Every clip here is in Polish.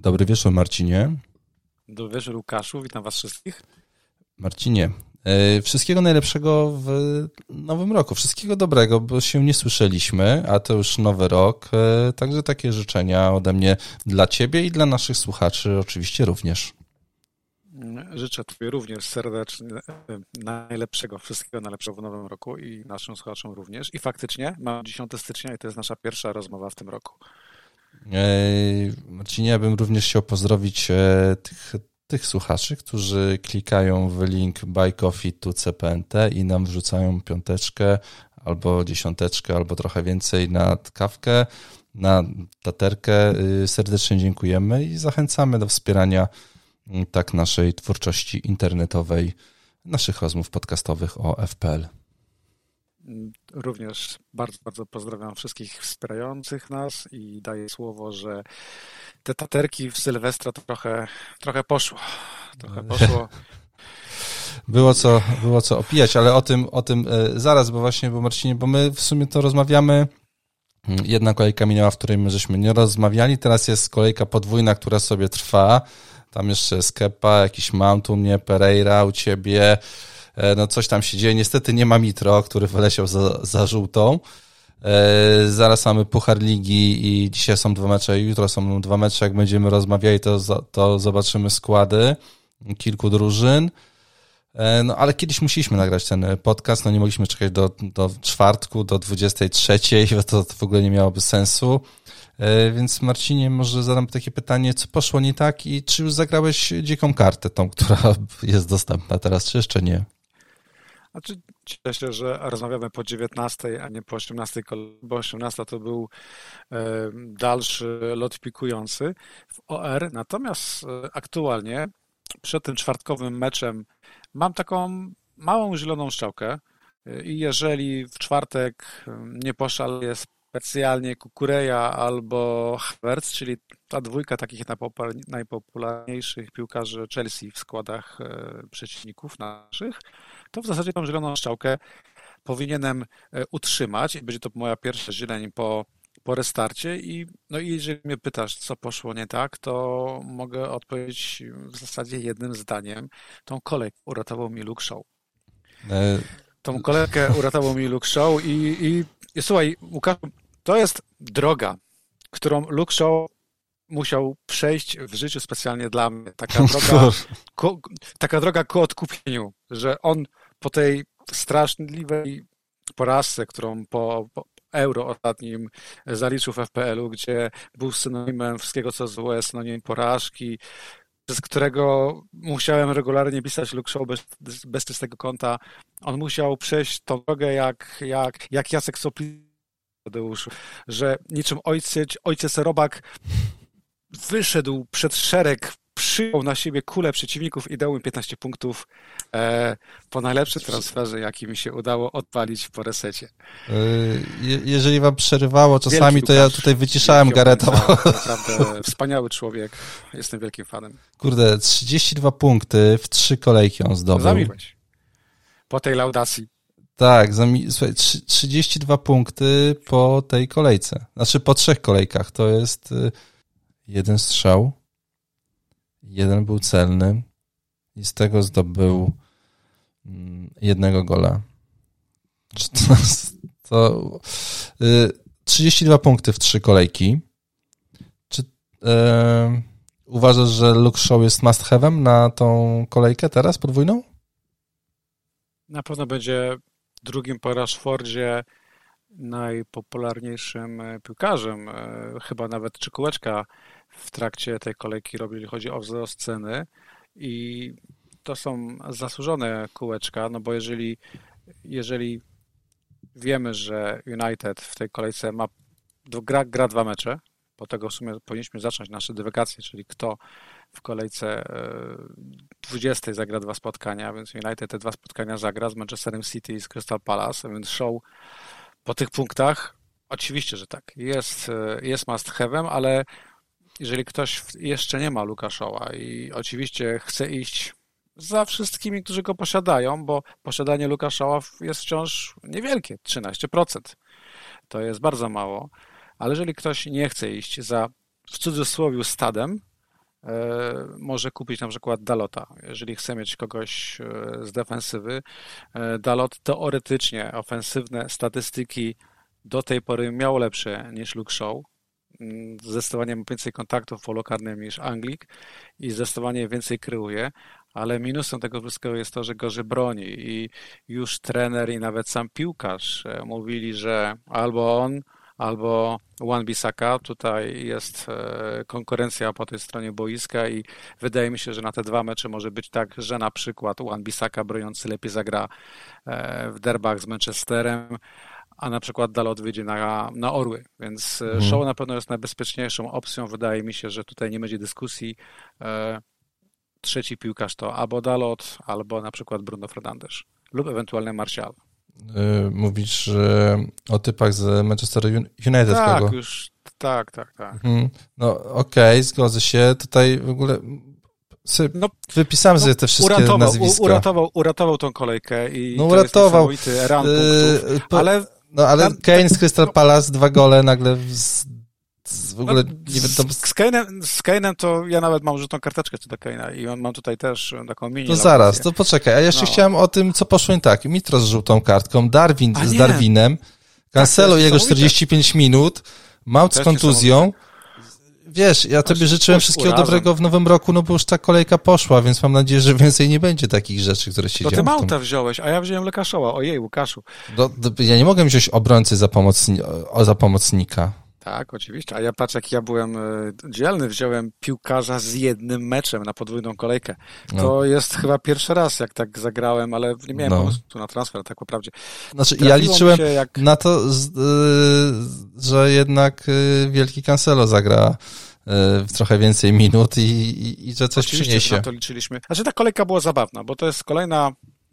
Dobry wieczór, Marcinie. Dobry wieczór, Łukaszu. Witam Was wszystkich. Marcinie, e, wszystkiego najlepszego w nowym roku. Wszystkiego dobrego, bo się nie słyszeliśmy, a to już nowy rok. E, także takie życzenia ode mnie dla Ciebie i dla naszych słuchaczy oczywiście również. Życzę Tobie również serdecznie e, najlepszego, wszystkiego najlepszego w nowym roku i naszym słuchaczom również. I faktycznie mam 10 stycznia i to jest nasza pierwsza rozmowa w tym roku. Marcinie, ja bym również chciał pozdrowić e, tych, tych słuchaczy, którzy klikają w link Buy to CPNT i nam wrzucają piąteczkę albo dziesiąteczkę, albo trochę więcej na kawkę, na taterkę. Y, serdecznie dziękujemy i zachęcamy do wspierania mm, tak naszej twórczości internetowej, naszych rozmów podcastowych o FPL. Również bardzo, bardzo pozdrawiam wszystkich wspierających nas i daję słowo, że te taterki w Sylwestra to trochę, trochę poszło. Trochę poszło. Było co, było co opijać, ale o tym, o tym e, zaraz, bo właśnie, bo Marcinie, bo my w sumie to rozmawiamy. Jedna kolejka minęła, w której my żeśmy nie rozmawiali. Teraz jest kolejka podwójna, która sobie trwa. Tam jeszcze jest Kepa, jakiś Mount u mnie, Pereira u ciebie. E, no coś tam się dzieje. Niestety nie ma Mitro, który wyleciał za, za żółtą. E, zaraz mamy Puchar Ligi i dzisiaj są dwa mecze, jutro są dwa mecze. Jak będziemy rozmawiali, to, to zobaczymy składy kilku drużyn. E, no ale kiedyś musieliśmy nagrać ten podcast, no nie mogliśmy czekać do, do czwartku, do 23, to, to w ogóle nie miałoby sensu. Więc Marcinie, może zadam takie pytanie, co poszło nie tak i czy już zagrałeś dziką kartę, tą, która jest dostępna teraz, czy jeszcze nie? Znaczy, cieszę się, że rozmawiamy po 19, a nie po 18, bo 18 to był e, dalszy lot pikujący w OR. Natomiast e, aktualnie przed tym czwartkowym meczem mam taką małą zieloną strzałkę e, i jeżeli w czwartek nie poszaleje specjalnie Kukureja albo Havertz, czyli ta dwójka takich najpopularniejszych piłkarzy Chelsea w składach przeciwników naszych, to w zasadzie tą zieloną strzałkę powinienem e, utrzymać. Będzie to moja pierwsza zieleń po, po restarcie i no i jeżeli mnie pytasz, co poszło nie tak, to mogę odpowiedzieć w zasadzie jednym zdaniem. Tą kolejkę uratował mi Luke Show. E... Tą kolejkę uratował mi Luke Show i, i, i słuchaj, Łukasz, to jest droga, którą Luke Show musiał przejść w życiu specjalnie dla mnie. Taka droga, ku, taka droga ku odkupieniu, że on po tej straszliwej porażce, którą po, po euro ostatnim zaliczył w FPL-u, gdzie był synonimem wszystkiego, co złe, synonim porażki, przez którego musiałem regularnie pisać Luke Show bez, bez czystego konta. On musiał przejść tą drogę jak, jak, jak Jacek Sopli że niczym ojciec, ojciec Robak wyszedł przed szereg, przyjął na siebie kulę przeciwników i dał im 15 punktów e, po najlepszym transferze, jaki mi się udało odpalić po resecie. E, je, jeżeli wam przerywało czasami, Wielki to ja tutaj wyciszałem Gareta. Naprawdę wspaniały człowiek. Jestem wielkim fanem. Kurde, 32 punkty w trzy kolejki on zdobył. Zamiłeś. Po tej laudacji. Tak, słuchaj, 32 punkty po tej kolejce. Znaczy po trzech kolejkach. To jest y, jeden strzał, jeden był celny i z tego zdobył mm, jednego gola. To, 32 y, punkty w trzy kolejki. Czy e, uważasz, że Luke Show jest must have'em na tą kolejkę teraz podwójną? Na pewno będzie drugim po Rashfordzie najpopularniejszym e, piłkarzem. Chyba nawet trzy kółeczka w trakcie tej kolejki robi, jeżeli chodzi o wzrost ceny. I to są zasłużone kółeczka, no bo jeżeli, jeżeli wiemy, że United w tej kolejce ma gra, gra dwa mecze, po tego w sumie powinniśmy zacząć nasze dywagacje, czyli kto w kolejce 20 e, zagra dwa spotkania, więc United te dwa spotkania zagra z Manchesterem City i z Crystal Palace, więc show po tych punktach. Oczywiście, że tak, jest, e, jest must have'em, ale jeżeli ktoś jeszcze nie ma Lukaszoła i oczywiście chce iść za wszystkimi, którzy go posiadają, bo posiadanie Lukaszoła jest wciąż niewielkie, 13%. To jest bardzo mało, ale jeżeli ktoś nie chce iść za w cudzysłowie stadem, może kupić na przykład Dalota. Jeżeli chce mieć kogoś z defensywy, Dalot teoretycznie ofensywne statystyki do tej pory miał lepsze niż Luke Shaw. Mm, zdecydowanie ma więcej kontaktów w polu karnym niż Anglik i zdecydowanie więcej kryuje, ale minusem tego wszystkiego jest to, że gorzej broni i już trener i nawet sam piłkarz e, mówili, że albo on, albo Juan Bisaka. Tutaj jest e, konkurencja po tej stronie boiska i wydaje mi się, że na te dwa mecze może być tak, że na przykład Juan Bisaka broniący lepiej zagra e, w derbach z Manchesterem, a na przykład Dalot wyjdzie na, na Orły, więc hmm. Show na pewno jest najbezpieczniejszą opcją. Wydaje mi się, że tutaj nie będzie dyskusji. E, trzeci piłkarz to albo Dalot, albo na przykład Bruno Fernandes lub ewentualnie Martial. Mówisz że o typach z Manchester United. Tak, kogo? już, tak, tak, tak. Mhm. No okej, okay, zgodzę się. Tutaj w ogóle no, wypisałem no, sobie te wszystkie uratował, nazwiska. Uratował, uratował tą kolejkę i no, uratował. Jest po, ale no ale tam, Kane z Crystal Palace, dwa gole nagle z, z w ogóle no, nie wiadomo. Z, z, Kane'em, z Kane'em to ja nawet mam żółtą karteczkę do Kane'a i on mam tutaj też taką mini To zaraz, to poczekaj, a jeszcze no. chciałem o tym, co poszło nie tak. Mitro z żółtą kartką, Darwin a z nie. Darwinem, Cancelo tak, jego 45 minut, Mount z kontuzją, Wiesz, ja tobie życzyłem wszystkiego urazem. dobrego w nowym roku, no bo już ta kolejka poszła, więc mam nadzieję, że więcej nie będzie takich rzeczy, które się dzieją. To ty Mauta wziąłeś, a ja wziąłem Lekaszoła. Ojej, Łukaszu. Do, do, ja nie mogę wziąć obrońcy za, pomocni, za pomocnika. Tak, oczywiście. A ja patrz, jak ja byłem e, dzielny, wziąłem piłkarza z jednym meczem na podwójną kolejkę. To no. jest chyba pierwszy raz, jak tak zagrałem, ale nie miałem no. pomysłu na transfer, tak naprawdę. Znaczy, Trafiło ja liczyłem jak... na to, yy, że jednak yy, wielki Cancelo zagra w trochę więcej minut i, i, i że coś Oczywiście, przyniesie. na to liczyliśmy. Znaczy ta kolejka była zabawna, bo to jest kolejna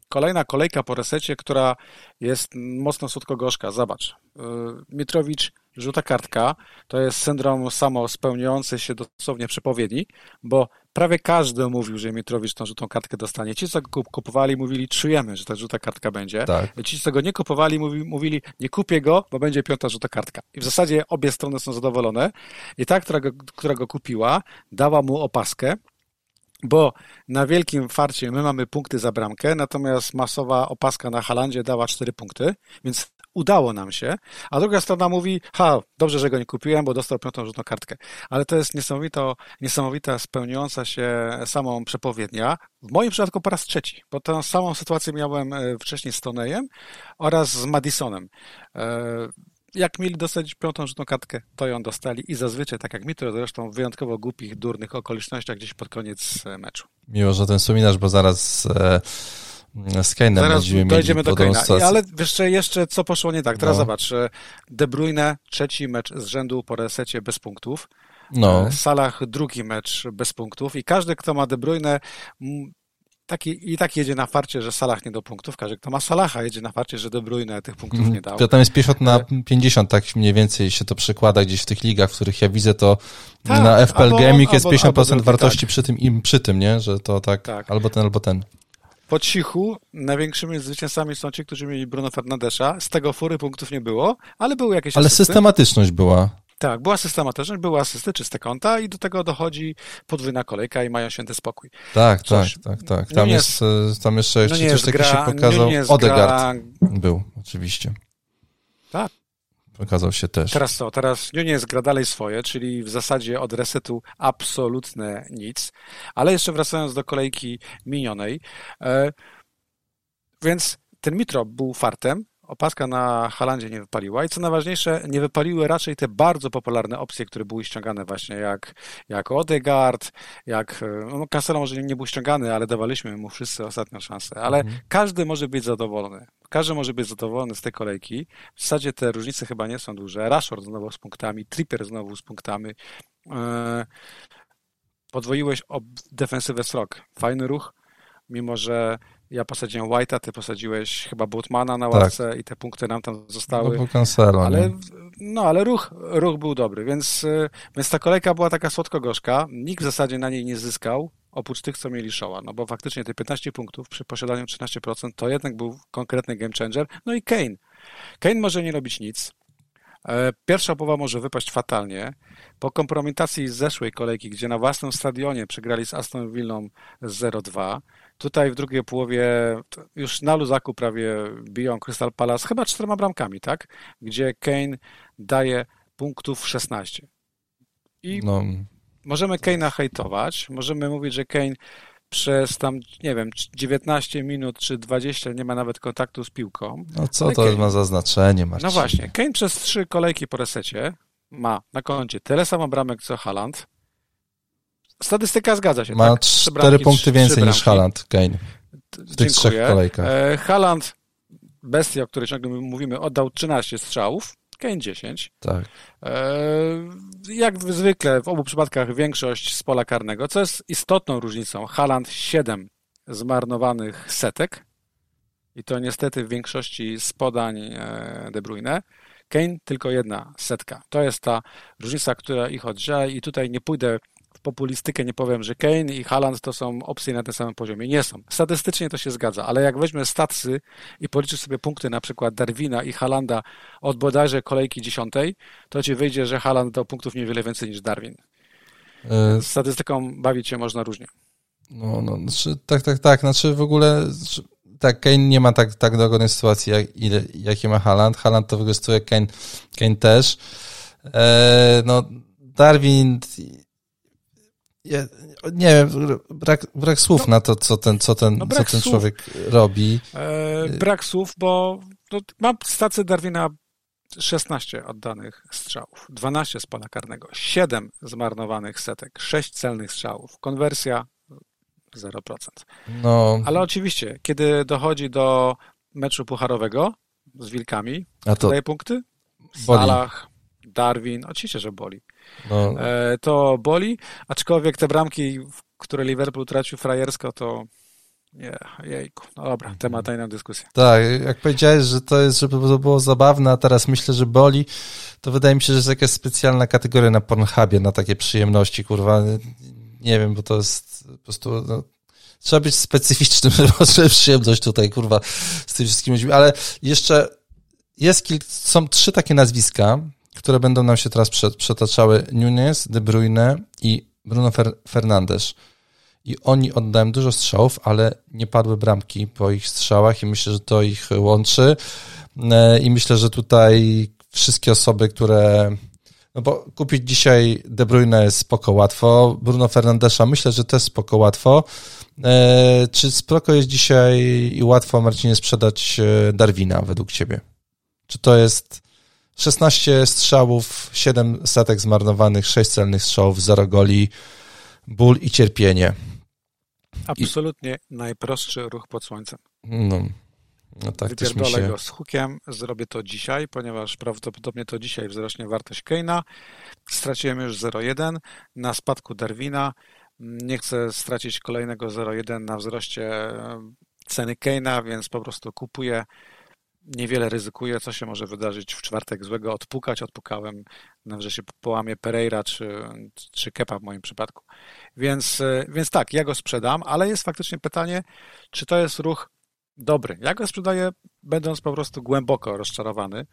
kolejna kolejka po resecie, która jest mocno słodko-gorzka. Zobacz, y, Mitrowicz, żółta kartka, to jest syndrom samo spełniający się dosłownie przepowiedni, bo prawie każdy mówił, że Mitrowicz tą żółtą kartkę dostanie. Ci, co go kupowali, mówili, czujemy, że ta żółta kartka będzie. Tak. Ci, co go nie kupowali, mówili, nie kupię go, bo będzie piąta żółta kartka. I w zasadzie obie strony są zadowolone. I ta, która go, która go kupiła, dała mu opaskę, bo na wielkim farcie my mamy punkty za bramkę, natomiast masowa opaska na Halandzie dała 4 punkty, więc udało nam się, a druga strona mówi, ha, dobrze, że go nie kupiłem, bo dostał piątą rzutną kartkę. Ale to jest niesamowito, niesamowita, spełniająca się samą przepowiednia. W moim przypadku po raz trzeci, bo tę samą sytuację miałem e, wcześniej z Tonejem oraz z Madisonem. E, jak mieli dostać piątą rzutną kartkę, to ją dostali i zazwyczaj, tak jak mi to zresztą w wyjątkowo głupich, durnych okolicznościach gdzieś pod koniec e, meczu. Miło, że ten wspominasz, bo zaraz e, z Kane'em Zaraz dojdziemy do Kane'a. Ale jeszcze, jeszcze co poszło nie tak. Teraz no. zobacz. De Bruyne trzeci mecz z rzędu po resecie bez punktów. No. E, Salah drugi mecz bez punktów i każdy, kto ma De Bruyne taki, i tak jedzie na farcie, że Salah nie do punktów. Każdy, kto ma Salaha, jedzie na farcie, że De Bruyne tych punktów nie dał. To tam jest 50 na 50, tak mniej więcej się to przekłada gdzieś w tych ligach, w których ja widzę to tak, na FPL albo, Gaming jest albo, 50% albo wartości tak. przy tym i przy tym, nie? Że to tak, tak, albo ten, albo ten. Po cichu największymi zwycięzcami są ci, którzy mieli Bruno Fernandesza. Z tego fury punktów nie było, ale były jakieś Ale asysty. systematyczność była. Tak, była systematyczność, były asysty, czyste konta i do tego dochodzi podwójna kolejka i mają święty spokój. Tak, Coś, tak, tak, tak. Tam, jest, jest, tam jeszcze, jeszcze no coś takiego się pokazał. Odegaard gra... był, oczywiście. Tak. Pokazał się też. Teraz co? Teraz Nunez gra dalej swoje, czyli w zasadzie od resetu absolutne nic. Ale jeszcze wracając do kolejki minionej, e, więc ten Mitro był fartem, opaska na Halandzie nie wypaliła i co najważniejsze, nie wypaliły raczej te bardzo popularne opcje, które były ściągane właśnie jak, jak Odegaard, jak, no Cancelo może nie był ściągany, ale dawaliśmy mu wszyscy ostatnią szansę, ale mhm. każdy może być zadowolony. Każdy może być zadowolony z tej kolejki. W zasadzie te różnice chyba nie są duże. Rashford znowu z punktami, Tripper znowu z punktami. E, podwoiłeś defensywę srok. Fajny ruch, mimo że ja posadziłem White'a, ty posadziłeś chyba Butmana na ławce tak. i te punkty nam tam zostały. No, cancelo, ale, no, ale ruch, ruch był dobry, więc, y, więc ta kolejka była taka słodko-gorzka. Nikt w zasadzie na niej nie zyskał, oprócz tych, co mieli Showa, no bo faktycznie te 15 punktów przy posiadaniu 13% to jednak był konkretny game changer. No i Kane. Kane może nie robić nic, E, pierwsza połowa może wypaść fatalnie. Po kompromitacji z zeszłej kolejki, gdzie na własnym stadionie przegrali z Aston Villą 0-2, tutaj w drugiej połowie już na luzaku prawie biją Crystal Palace, chyba czterema bramkami, tak? Gdzie Kane daje punktów 16. I no. możemy Kane'a hejtować, możemy mówić, że Kane przez tam, nie wiem, 19 minut czy 20 nie ma nawet kontaktu z piłką. No co to Kane, ma za znaczenie, Marcin? No właśnie, Kane przez trzy kolejki po resecie ma na koncie tyle samo bramek co Haaland. Statystyka zgadza się, ma tak? cztery punkty więcej niż Haaland, Kane. W tych trzech kolejkach. E, Haaland, bestia, o której ciągle mówimy, oddał 13 strzałów. Kane 10. Tak. E, jak zwykle w obu przypadkach większość z pola karnego, co jest istotną różnicą. Haaland 7 zmarnowanych setek i to niestety w większości z podań e, De Bruyne. Kane tylko jedna setka. To jest ta różnica, która ich oddziela i tutaj nie pójdę populistykę nie powiem, że Kane i Haaland to są opcje na tym samym poziomie. Nie są. Statystycznie to się zgadza, ale jak weźmy statsy i policzysz sobie punkty na przykład Darwina i Halanda od bodajże kolejki dziesiątej, to ci wyjdzie, że Haaland dał punktów niewiele więcej niż Darwin. Z e, statystyką bawić się można różnie. No, no, znaczy, tak, tak, tak. Znaczy w ogóle znaczy, tak, Kane nie ma tak, tak dogodnej sytuacji, jak, ile, jakie ma Haaland. Haaland to wykorzystuje, Kane, Kane też. E, no, Darwin ja, nie wiem, brak, brak słów no, na to, co ten, co ten, no co ten człowiek robi. E, brak słów, bo no, mam stację Darwina 16 oddanych strzałów, 12 z pola karnego, 7 zmarnowanych setek, 6 celnych strzałów, konwersja 0%. No. Ale oczywiście, kiedy dochodzi do meczu pucharowego z Wilkami, A to daje punkty? Salah, Darwin, oczywiście, że boli. No. E, to boli, aczkolwiek te bramki, które Liverpool tracił frajersko, to nie, jejku. No dobra, temat na dyskusję. Tak, jak powiedziałeś, że to jest, żeby to było zabawne, a teraz myślę, że boli, to wydaje mi się, że jest jakaś specjalna kategoria na Pornhubie na takie przyjemności, kurwa. Nie wiem, bo to jest po prostu, no, trzeba być specyficznym, żeby przyjemność tutaj, kurwa, z tymi wszystkimi ludźmi, ale jeszcze jest kilk, są trzy takie nazwiska, które będą nam się teraz przetaczały Nunes, De Bruyne i Bruno Fer Fernandes. I oni oddają dużo strzałów, ale nie padły bramki po ich strzałach i myślę, że to ich łączy. E, I myślę, że tutaj wszystkie osoby, które no bo kupić dzisiaj De Bruyne jest spoko łatwo, Bruno Fernandesza myślę, że też spoko łatwo. E, czy spoko jest dzisiaj i łatwo, Marcinie, sprzedać e, Darwina według ciebie? Czy to jest 16 strzałów, 7 setek zmarnowanych, 6 celnych strzałów, 0 goli, ból i cierpienie. Absolutnie I... najprostszy ruch pod słońcem. No, no tak Wypierdolę się... go z hukiem, zrobię to dzisiaj, ponieważ prawdopodobnie to dzisiaj wzrośnie wartość Keina. Straciłem już 0,1 na spadku Darwina. Nie chcę stracić kolejnego 0,1 na wzroście ceny Keina, więc po prostu kupuję niewiele ryzykuję, co się może wydarzyć w czwartek złego, odpukać, odpukałem, że się połamie Pereira czy, czy Kepa w moim przypadku. Więc, e, więc tak, ja go sprzedam, ale jest faktycznie pytanie, czy to jest ruch dobry. Ja go sprzedaję, będąc po prostu głęboko rozczarowany.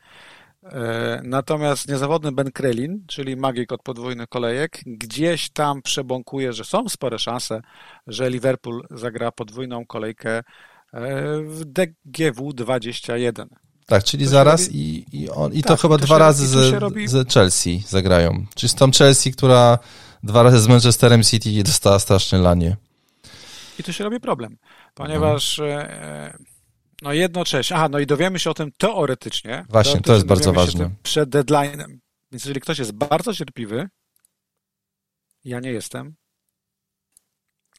E, natomiast niezawodny Ben Krelin, czyli magik od podwójnych kolejek, gdzieś tam przebąkuje, że są spore szanse, że Liverpool zagra podwójną kolejkę w DGW 21. Tak, czyli to zaraz robi... i, i, on, i tak, to chyba to dwa razy ze, robi... Chelsea zagrają. Czyli z tą Chelsea, która dwa razy z Manchesterem City dostała straszne lanie. I tu się robi problem, ponieważ no, no jednocześnie, aha, no i dowiemy się o tym teoretycznie. Właśnie, to jest bardzo ważne. Przed deadline'em. Więc jeżeli ktoś jest bardzo cierpliwy, ja nie jestem,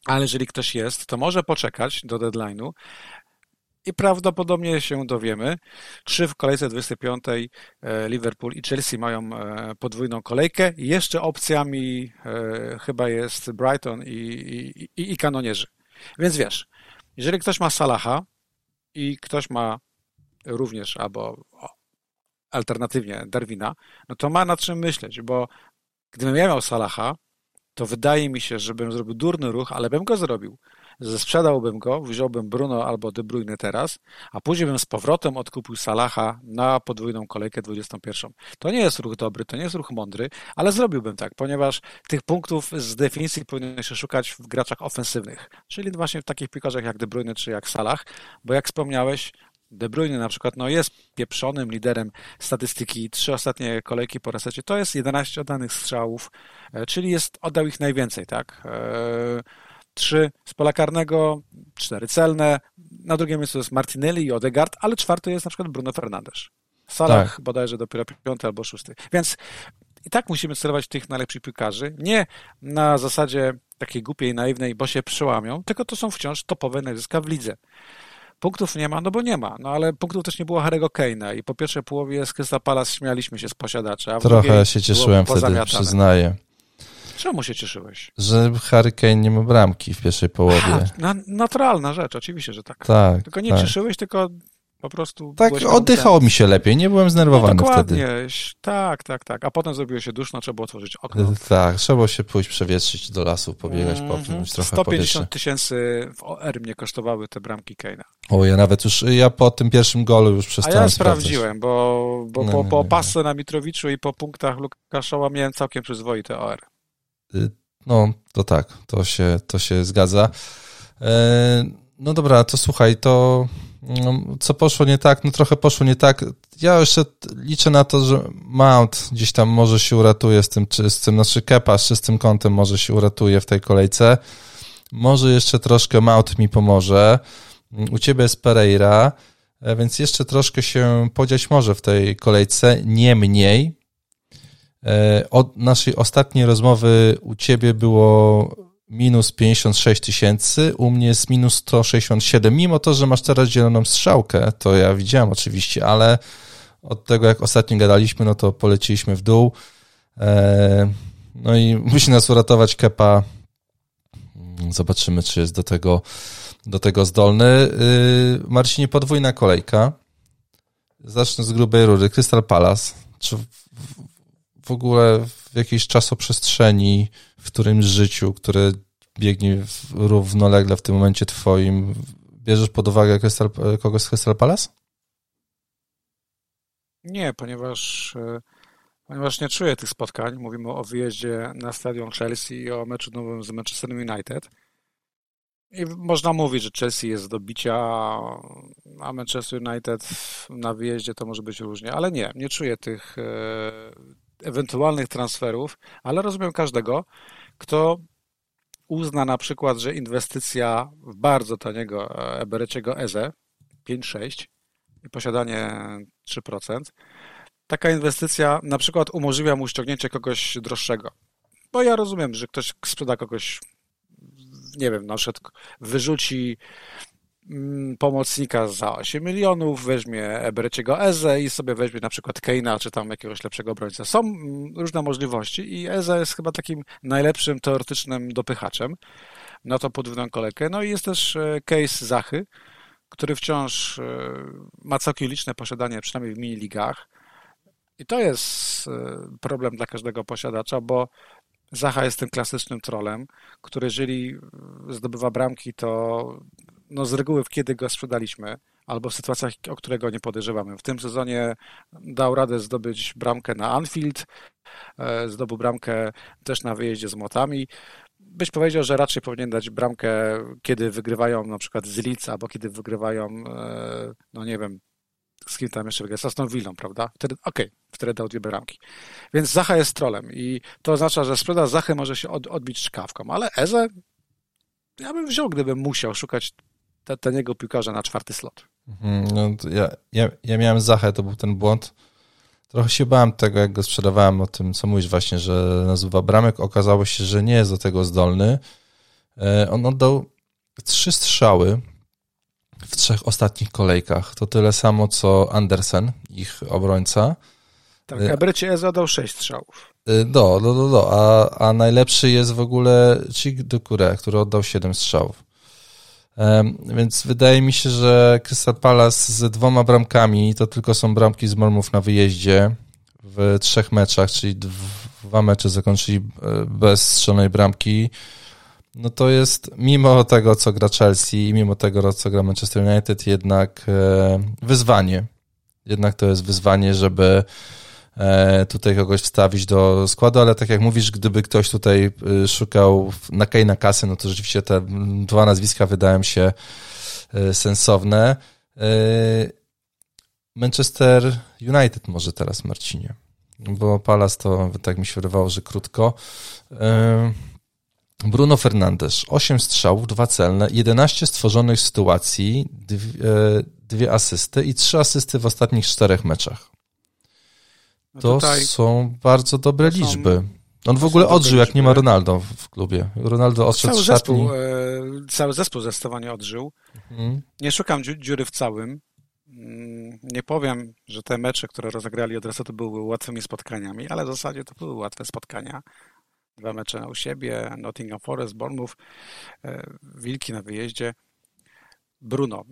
ale jeżeli ktoś jest, to może poczekać do deadline'u i prawdopodobnie się dowiemy, czy w kolejce 25 e, Liverpool i Chelsea mają e, podwójną kolejkę. Jeszcze opcjami e, chyba jest Brighton i, i, i, i kanonierzy. Więc wiesz, jeżeli ktoś ma Salaha i ktoś ma również albo alternatywnie Darwina, no to ma nad czym myśleć, bo gdybym ja miał Salaha, to wydaje mi się, że bym zrobił durny ruch, ale bym go zrobił. sprzedałbym go, wziąłbym Bruno albo De Bruyne teraz, a później bym z powrotem odkupił Salaha na podwójną kolejkę 21. To nie jest ruch dobry, to nie jest ruch mądry, ale zrobiłbym tak, ponieważ tych punktów z definicji powinno się szukać w graczach ofensywnych, czyli właśnie w takich piłkarzach jak De Bruyne czy jak Salah, bo jak wspomniałeś, De Bruyne na przykład no jest pieprzonym liderem statystyki. Trzy ostatnie kolejki po resecie to jest 11 oddanych strzałów, e, czyli jest, oddał ich najwięcej, tak? E, trzy z pola karnego, cztery celne. Na drugim miejscu jest Martinelli i Odegaard, ale czwarty jest na przykład Bruno Fernandes. Salah tak. bodajże dopiero piąty albo szósty. Więc i tak musimy celować tych najlepszych piłkarzy, nie na zasadzie takiej głupiej, naiwnej, bo się przełamią, tylko to są wciąż topowe nazwiska w lidze. Punktów nie ma, no bo nie ma. No ale punktów też nie było Harry'ego Kane'a i po pierwszej połowie z Crystal Palace śmialiśmy się z posiadaczy. Trochę się cieszyłem wtedy, przyznaję. Czemu się cieszyłeś? Że Harry Kane nie ma bramki w pierwszej połowie. Ha, na, naturalna rzecz, oczywiście, że tak. Tak. Tylko nie tak. cieszyłeś, tylko po prostu. Tak, oddychało mi się lepiej, nie byłem znerwowany no, dokładnie. wtedy. Tak, tak, tak. A potem zrobiło się duszno, trzeba było otworzyć okno. Tak, trzeba było się pójść przewietrzyć do lasu, pobiegać, mm -hmm. popchnąć trochę 150 tysięcy w OR mnie kosztowały te bramki Kane'a. O, ja nawet już, ja po tym pierwszym golu już przestałem A ja sprawdziłem, bo, bo no, po, po pasce na Mitrowiczu i po punktach Lukaszowa miałem całkiem przyzwoite OR. Y, no, to tak, to się, to się zgadza. E, no dobra, to słuchaj, to no, co poszło nie tak? No trochę poszło nie tak. Ja jeszcze liczę na to, że Mount gdzieś tam może się uratuje z tym czystym, znaczy Kepa z czystym kątem może się uratuje w tej kolejce. Może jeszcze troszkę Mount mi pomoże. U ciebie jest Pereira, e, więc jeszcze troszkę się podziać może w tej kolejce. Niemniej e, od naszej ostatniej rozmowy u ciebie było minus 56 tysięcy, u mnie jest minus 167, mimo to, że masz teraz zieloną strzałkę, to ja widziałem oczywiście, ale od tego jak ostatnio gadaliśmy, no to poleciliśmy w dół. E, no i musi nas uratować Kepa. Zobaczymy, czy jest do tego, do tego zdolny. E, Marcinie, podwójna kolejka. Zacznę z grubej rury. Crystal Palace. Czy w ogóle w jakiejś czasoprzestrzeni, w którymś życiu, które biegnie równolegle w tym momencie twoim, bierzesz pod uwagę Crystal, kogoś z Crystal Palace? Nie, ponieważ, e, ponieważ nie czuję tych spotkań. Mówimy o wyjeździe na stadion Chelsea i o meczu nowym z Manchester United. I można mówić, że Chelsea jest do bicia, a Manchester United na wyjeździe to może być różnie, ale nie, nie czuję tych e, ewentualnych transferów, ale rozumiem każdego, kto uzna na przykład, że inwestycja w bardzo taniego e, Ebereciego EZE 5-6 i posiadanie 3%, taka inwestycja na przykład umożliwia mu ściągnięcie kogoś droższego. Bo ja rozumiem, że ktoś sprzeda kogoś, nie wiem, na przykład wyrzuci pomocnika za 8 milionów, weźmie Ebereciego Eze i sobie weźmie na przykład Keina, czy tam jakiegoś lepszego obrońcę. Są mm, różne możliwości i Eze jest chyba takim najlepszym teoretycznym dopychaczem na to podwójną kolejkę. No i jest też e, case Zachy, który wciąż e, ma całkiem liczne posiadanie, przynajmniej w mini-ligach. I to jest e, problem dla każdego posiadacza, bo Zacha jest tym klasycznym trolem, który jeżeli zdobywa bramki, to no z reguły kiedy go sprzedaliśmy, albo w sytuacjach, o którego nie podejrzewamy. W tym sezonie dał radę zdobyć bramkę na Anfield, e, zdobył bramkę też na wyjeździe z Motami. Byś powiedział, że raczej powinien dać bramkę, kiedy wygrywają na przykład z Leeds, albo kiedy wygrywają, e, no nie wiem, z kim tam jeszcze wygra, z Aston Villą, prawda? Wtedy, okej, okay, wtedy dał dwie bramki. Więc Zacha jest trolem i to oznacza, że sprzedaż Zachy może się od, odbić czkawką, ale Eze ja bym wziął, gdybym musiał szukać taniego piłkarza na czwarty slot. Mhm, no, ja, ja, ja miałem Zachę, to był ten błąd. Trochę się bałem tego, jak go sprzedawałem, o tym, co mówisz właśnie, że nazywa bramek. Okazało się, że nie jest do tego zdolny. E, on oddał trzy strzały w trzech ostatnich kolejkach. To tyle samo, co Andersen, ich obrońca. Tak, a Brecie zadał sześć strzałów. E, do, do, do, do. A, a najlepszy jest w ogóle Cik Dukure, który oddał siedem strzałów. Więc wydaje mi się, że Crystal Palace z dwoma bramkami, to tylko są bramki z Mormów na wyjeździe w trzech meczach, czyli dwa mecze zakończyli e, bez strzelonej bramki. no to jest mimo tego, co gra Chelsea mimo tego, co gra Manchester United, jednak e, wyzwanie. Jednak to jest wyzwanie, żeby tutaj kogoś wstawić do składu, ale tak jak mówisz, gdyby ktoś tutaj e, szukał na na kasy, no to rzeczywiście te dwa nazwiska wydają się sensowne. Manchester United może teraz, Marcinie, bo Palace to tak mi się wydawało, że krótko. Bruno Fernandes, 8 strzałów, 2 celne, 11 stworzonych sytuacji, dwie, dwie asysty i 3 asysty w ostatnich 4 meczach. No to są bardzo dobre są, liczby. On w ogóle odżył, jak nie ma Ronaldo w klubie. Ronaldo odszedł cały zespół, e, cały zespół zdecydowanie odżył. Mhm. Nie szukam dziury w całym. Mm, nie powiem, że te mecze, które rozegrali od razu, to były łatwymi spotkaniami, ale w zasadzie to były łatwe spotkania dwa mecze u siebie, Nottingham Forest, Bournemouth, e, Wilki na wyjeździe. Bruno.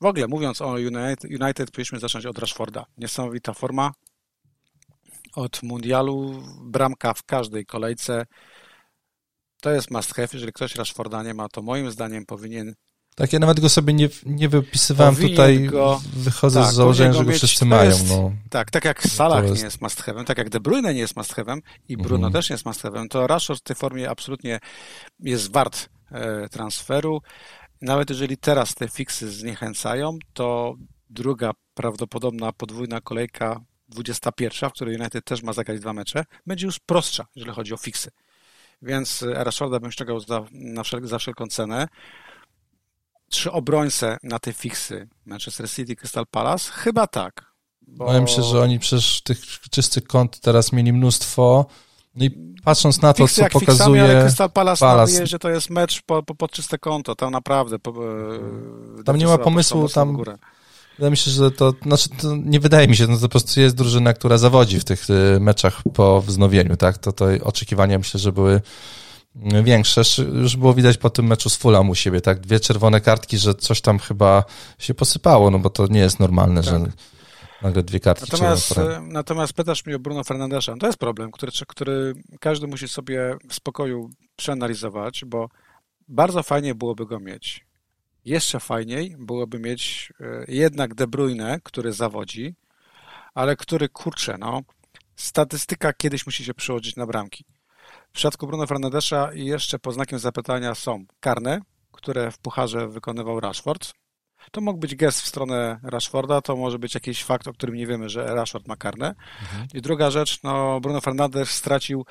W ogóle mówiąc o United, United powinniśmy zacząć od Rashforda. Niesamowita forma. Od mundialu bramka w każdej kolejce. To jest must have. Jeżeli ktoś Rashforda nie ma, to moim zdaniem powinien tak, ja nawet go sobie nie, nie wypisywałem powinien tutaj, go, wychodzę tak, z założenia, że go mieć, wszyscy mają. Jest, no. Tak, tak jak Salah jest... nie jest must have'em, tak jak De Bruyne nie jest must have'em i Bruno mhm. też nie jest must have'em, to Rashford w tej formie absolutnie jest wart e, transferu. Nawet jeżeli teraz te fiksy zniechęcają, to druga prawdopodobna podwójna kolejka 21, w której United też ma zagrać dwa mecze, będzie już prostsza, jeżeli chodzi o fiksy. Więc Rashforda bym ściągał za, na wszel za wszelką cenę trzy obrońce na te fiksy Manchester City, Crystal Palace? Chyba tak. Bo... Powiem się, że oni przecież tych czystych kont teraz mieli mnóstwo. No i patrząc na to, Fiksy co pokazuje... Fiksami, ale Crystal Palace, Palace. Że to jest mecz po, po, pod czyste konto. Tam naprawdę... Po, e, tam nie ma pomysłu, tam... Wydaje mi się, że to, znaczy to nie wydaje mi się, no to po prostu jest drużyna, która zawodzi w tych e, meczach po wznowieniu, tak? To, to oczekiwania myślę, że były większe. Już było widać po tym meczu z Fulham u siebie, tak? Dwie czerwone kartki, że coś tam chyba się posypało, no bo to nie jest normalne, tak. że nagle dwie kartki. Natomiast, natomiast pytasz mnie o Bruno Fernandesza. To jest problem, który, który każdy musi sobie w spokoju przeanalizować, bo bardzo fajnie byłoby go mieć. Jeszcze fajniej byłoby mieć e, jednak De Bruyne, który zawodzi, ale który, kurczę, no, statystyka kiedyś musi się przyłożyć na bramki. W przypadku Bruno Fernandesza jeszcze pod znakiem zapytania są karne, które w pucharze wykonywał Rashford. To mógł być gest w stronę Rashforda, to może być jakiś fakt, o którym nie wiemy, że Rashford ma karne. Mhm. I druga rzecz, no Bruno Fernandes stracił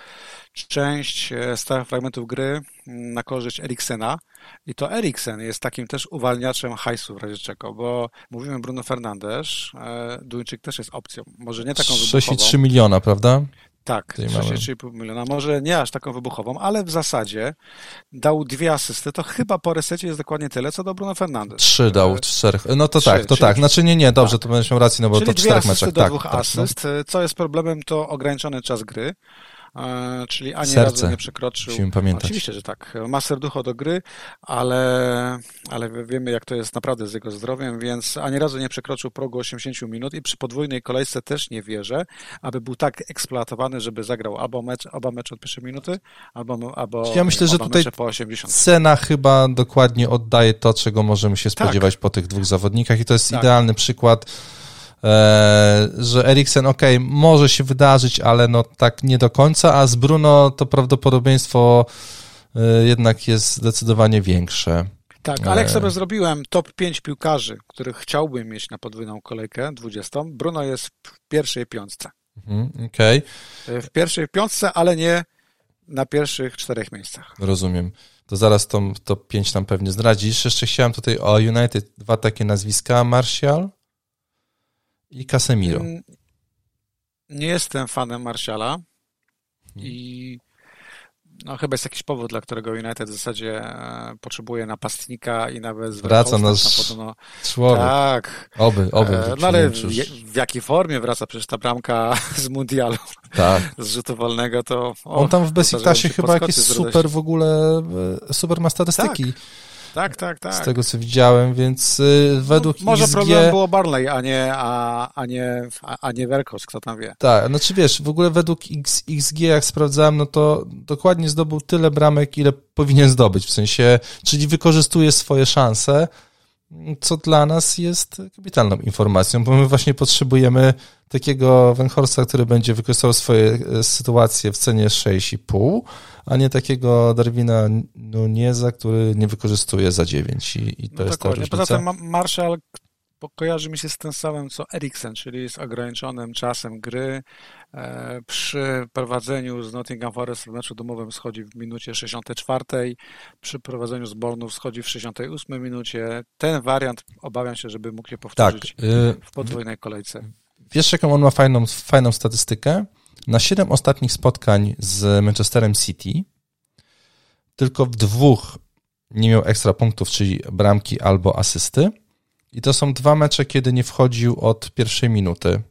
część e, stałych fragmentów gry na korzyść Eriksena i to Eriksen jest takim też uwalniaczem hajsu w razie czego, bo mówimy Bruno Fernandes, e, Duńczyk też jest opcją, może nie taką wybuchową. 63 miliona, prawda? Tak, 6,5 miliona. Może nie aż taką wybuchową, ale w zasadzie dał dwie asysty. To chyba po resecie jest dokładnie tyle, co do Bruno Fernandes. Trzy dał, czterech. No to tak, to tak. Znaczy nie, nie, dobrze, tak. to będziesz miał rację, no bo czyli to czterech meczach. do tak, dwóch tak, no. asyst. No. Co jest problemem, to ograniczony czas gry. E, czyli ani Serce. razu nie przekroczył. Musimy pamiętać. Oczywiście, że tak. Ma serducho do gry, ale, ale wiemy, jak to jest naprawdę z jego zdrowiem, więc ani razu nie przekroczył progu 80 minut i przy podwójnej kolejce też nie wierzę, aby był tak eksploatowany, żeby zagrał albo mecz, oba mecze od pierwszej minuty, albo, albo Ja myślę, że tutaj po 80. cena chyba dokładnie oddaje to, czego możemy się tak. spodziewać tak. po tych dwóch zawodnikach i to jest tak. idealny przykład że Eriksen, ok, może się wydarzyć, ale no tak nie do końca, a z Bruno to prawdopodobieństwo e, jednak jest zdecydowanie większe. Tak, ale jak e, sobie zrobiłem top 5 piłkarzy, których chciałbym mieć na podwójną kolejkę 20, Bruno jest w pierwszej piątce. Mhm, okej. Okay. W pierwszej piątce, ale nie na pierwszych czterech miejscach. Rozumiem. To zaraz to top 5 nam pewnie zdradzisz. Jeszcze chciałem tutaj o United dwa takie nazwiska. Martial i Casemiro. Nie jestem fanem Martiala i no, chyba jest jakiś powód, dla którego United w zasadzie e, potrzebuje napastnika i nawet wraca nasz podobno... człowiek. Tak. Oby, oby. E, no ale w, w, jakiej formie wraca przecież ta bramka z mundialu? Tak. Z rzutu wolnego to... On tam w Besiktasie chyba jakieś super w ogóle, e, super ma statystyki. Tak. Tak, tak, tak. Z tego, co widziałem, więc y, według no, Może XG... problem było Barley, a nie, a, a nie, a, nie Werkos, kto tam wie. Tak, znaczy wiesz, w ogóle według X, XG, jak sprawdzałem, no to dokładnie zdobył tyle bramek, ile powinien zdobyć, w sensie, czyli wykorzystuje swoje szanse, co dla nas jest kapitalną informacją, bo my właśnie potrzebujemy takiego Wenhorsta, który będzie wykorzystywał swoje e, sytuacje w cenie 6,5, a nie takiego Darwina Nuneza, który nie wykorzystuje za 9 i, i to no jest ta różnica. Poza tym Marshall kojarzy mi się z tym samym co Eriksen, czyli z ograniczonym czasem gry. E, przy prowadzeniu z Nottingham Forest w meczu domowym schodzi w minucie 64, przy prowadzeniu z Bournemouth schodzi w 68 minucie. Ten wariant obawiam się, żeby mógł się powtórzyć tak, w podwójnej kolejce. Wiesz, jaką on ma fajną, fajną statystykę? Na 7 ostatnich spotkań z Manchesterem City tylko w dwóch nie miał ekstra punktów, czyli bramki albo asysty. I to są dwa mecze, kiedy nie wchodził od pierwszej minuty.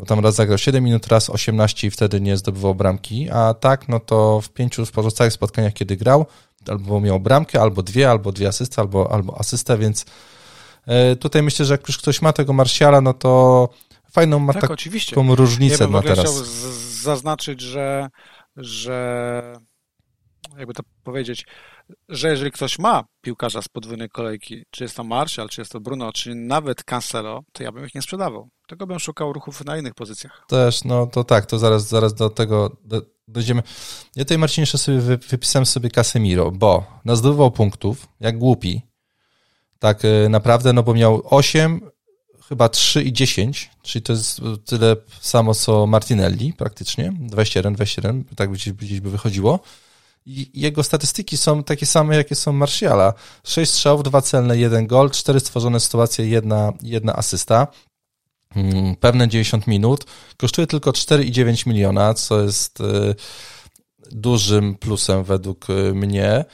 Bo tam raz zagrał 7 minut, raz 18 i wtedy nie zdobywał bramki. A tak, no to w pięciu pozostałych spotkaniach, kiedy grał, albo miał bramkę, albo dwie, albo dwie asysty, albo, albo asystę, więc e, tutaj myślę, że jak już ktoś ma tego Marsjala, no to fajną ma tak, taką oczywiście. różnicę ja bym teraz. chciał zaznaczyć, że, że jakby to powiedzieć, że jeżeli ktoś ma piłkarza z podwójnej kolejki, czy jest to Martial, czy jest to Bruno, czy nawet Cancelo, to ja bym ich nie sprzedawał. Tego bym szukał ruchów na innych pozycjach. Też, no to tak, to zaraz, zaraz do tego dojdziemy. Ja tutaj, Marcinie, jeszcze sobie wypisałem sobie Casemiro, bo nazdobywał punktów, jak głupi. Tak y, naprawdę, no bo miał 8, chyba 3 i 10, czyli to jest tyle samo co Martinelli praktycznie, 21, 21, tak gdzieś by wychodziło. Jego statystyki są takie same, jakie są Martiala. 6 strzałów, 2 celne, 1 gol, 4 stworzone sytuacje, jedna, jedna asysta. Mm, pewne 90 minut. Kosztuje tylko 4,9 miliona, co jest y, dużym plusem według y, mnie.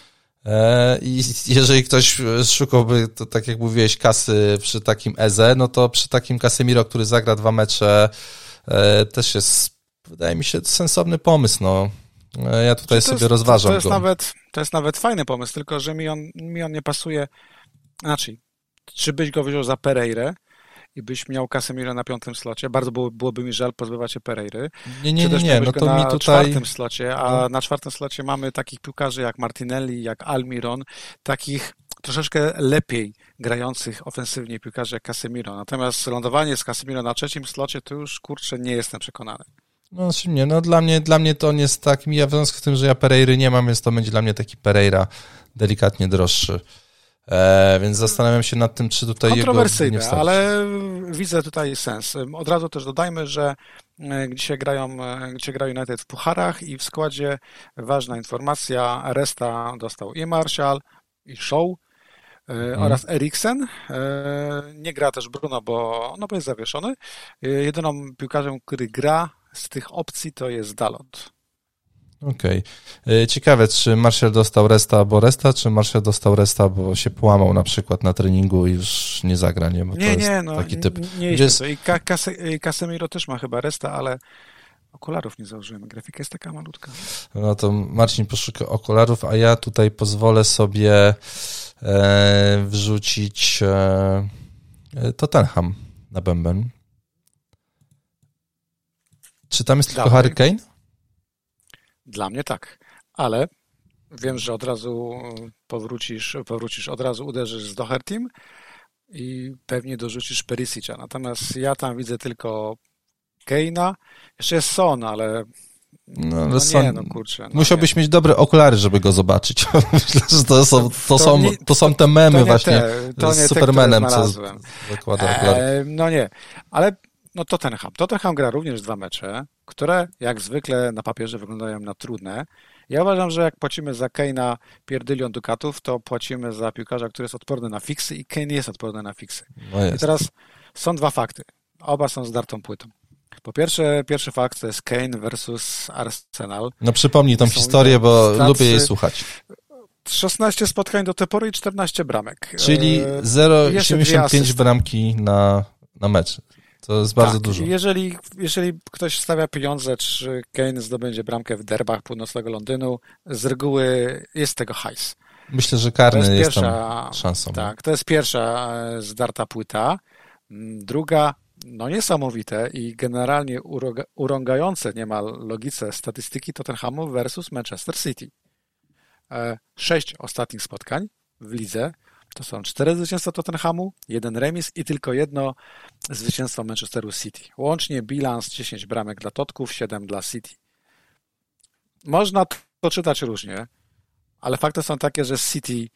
E, I jeżeli ktoś szukałby, to tak jak mówiłeś, kasy przy takim Eze, no to przy takim Casemiro, który zagra dwa mecze, e, też jest, wydaje mi się, sensowny pomysł. No. E, ja tutaj sobie jest, rozważam to jest go. Nawet, to jest nawet fajny pomysł, tylko że mi on, mi on nie pasuje. Znaczy, czy byś go wziął za Pereirę, i byś miał Casemiro na piątym slocie, bardzo było, byłoby mi żal pozbywać się Pereiry. Nie, nie, nie, nie. no to na mi tutaj... czwartym slocie, a no. na czwartym slocie mamy takich piłkarzy jak Martinelli, jak Almiron, takich troszeczkę lepiej grających ofensywnie piłkarzy jak Casemiro. Natomiast lądowanie z Casemiro na trzecim slocie to już, kurczę, nie jestem przekonany. No, znaczy nie, no dla mnie, dla mnie to on jest tak, ja w związku z tym, że ja Pereiry nie mam, więc to będzie dla mnie taki Pereira delikatnie droższy. E, więc zastanawiam się nad tym, czy tutaj Kontrowersyjne, jego ale widzę tutaj sens. Od razu też dodajmy, że e, dzisiaj grają, dzisiaj grają United w pucharach i w składzie ważna informacja, Resta dostał i Marshall, i Show, hmm. oraz Eriksen. E, nie gra też Bruno, bo, no bo jest zawieszony. Jedyną piłkarzem, który gra z tych opcji to jest Dalot. Okej. Okay. Ciekawe, czy Marshall dostał resta bo resta, czy Marshall dostał resta, bo się połamał na przykład na treningu i już nie zagra, nie? Bo nie, to nie, no, taki typ. Nie, nie jest... I Casemiro też ma chyba resta, ale okularów nie założyłem. Grafika jest taka malutka. No to Marcin poszuka okularów, a ja tutaj pozwolę sobie e, wrzucić e, Tottenham na bęben. Czy tam jest tylko Harry Kane? Dla mnie tak, ale wiem, że od razu powrócisz, powrócisz od razu uderzysz z Dohertym i pewnie dorzucisz Perisic'a. Natomiast ja tam widzę tylko Keina. Jeszcze jest Son, ale no, ale no Son... nie, no kurczę. No Musiałbyś nie. mieć dobre okulary, żeby go zobaczyć. Myślę, że to są, to, to, są, nie, to są te memy właśnie te, z Supermanem, te, co zakłada okulary. E, no nie, ale no Tottenham. Tottenham gra również dwa mecze, które jak zwykle na papierze wyglądają na trudne. Ja uważam, że jak płacimy za Kane'a pierdylion dukatów, to płacimy za piłkarza, który jest odporny na fiksy i Kane jest odporny na fiksy. No I teraz są dwa fakty. Oba są zdartą płytą. Po pierwsze, pierwszy fakt to jest Kane versus Arsenal. No przypomnij tą historię, bo stacy... lubię jej słuchać. 16 spotkań do tej pory i 14 bramek. Czyli 0,75 e, bramki na, na mecz. To jest bardzo tak, dużo. Jeżeli, jeżeli ktoś stawia pieniądze, czy Kane zdobędzie bramkę w derbach północnego Londynu, z reguły jest tego hajs. Myślę, że karny jest, jest pierwsza, szansą. Tak, to jest pierwsza e, zdarta płyta. Mm, druga, no niesamowite i generalnie urągające niemal logice statystyki Tottenhamu versus Manchester City. E, sześć ostatnich spotkań w lidze to są cztery zwycięstwa Tottenhamu, jeden remis i tylko jedno zwycięstwo Manchesteru City. Łącznie bilans 10 bramek dla Totków, 7 dla City. Można to czytać różnie, ale fakty są takie, że City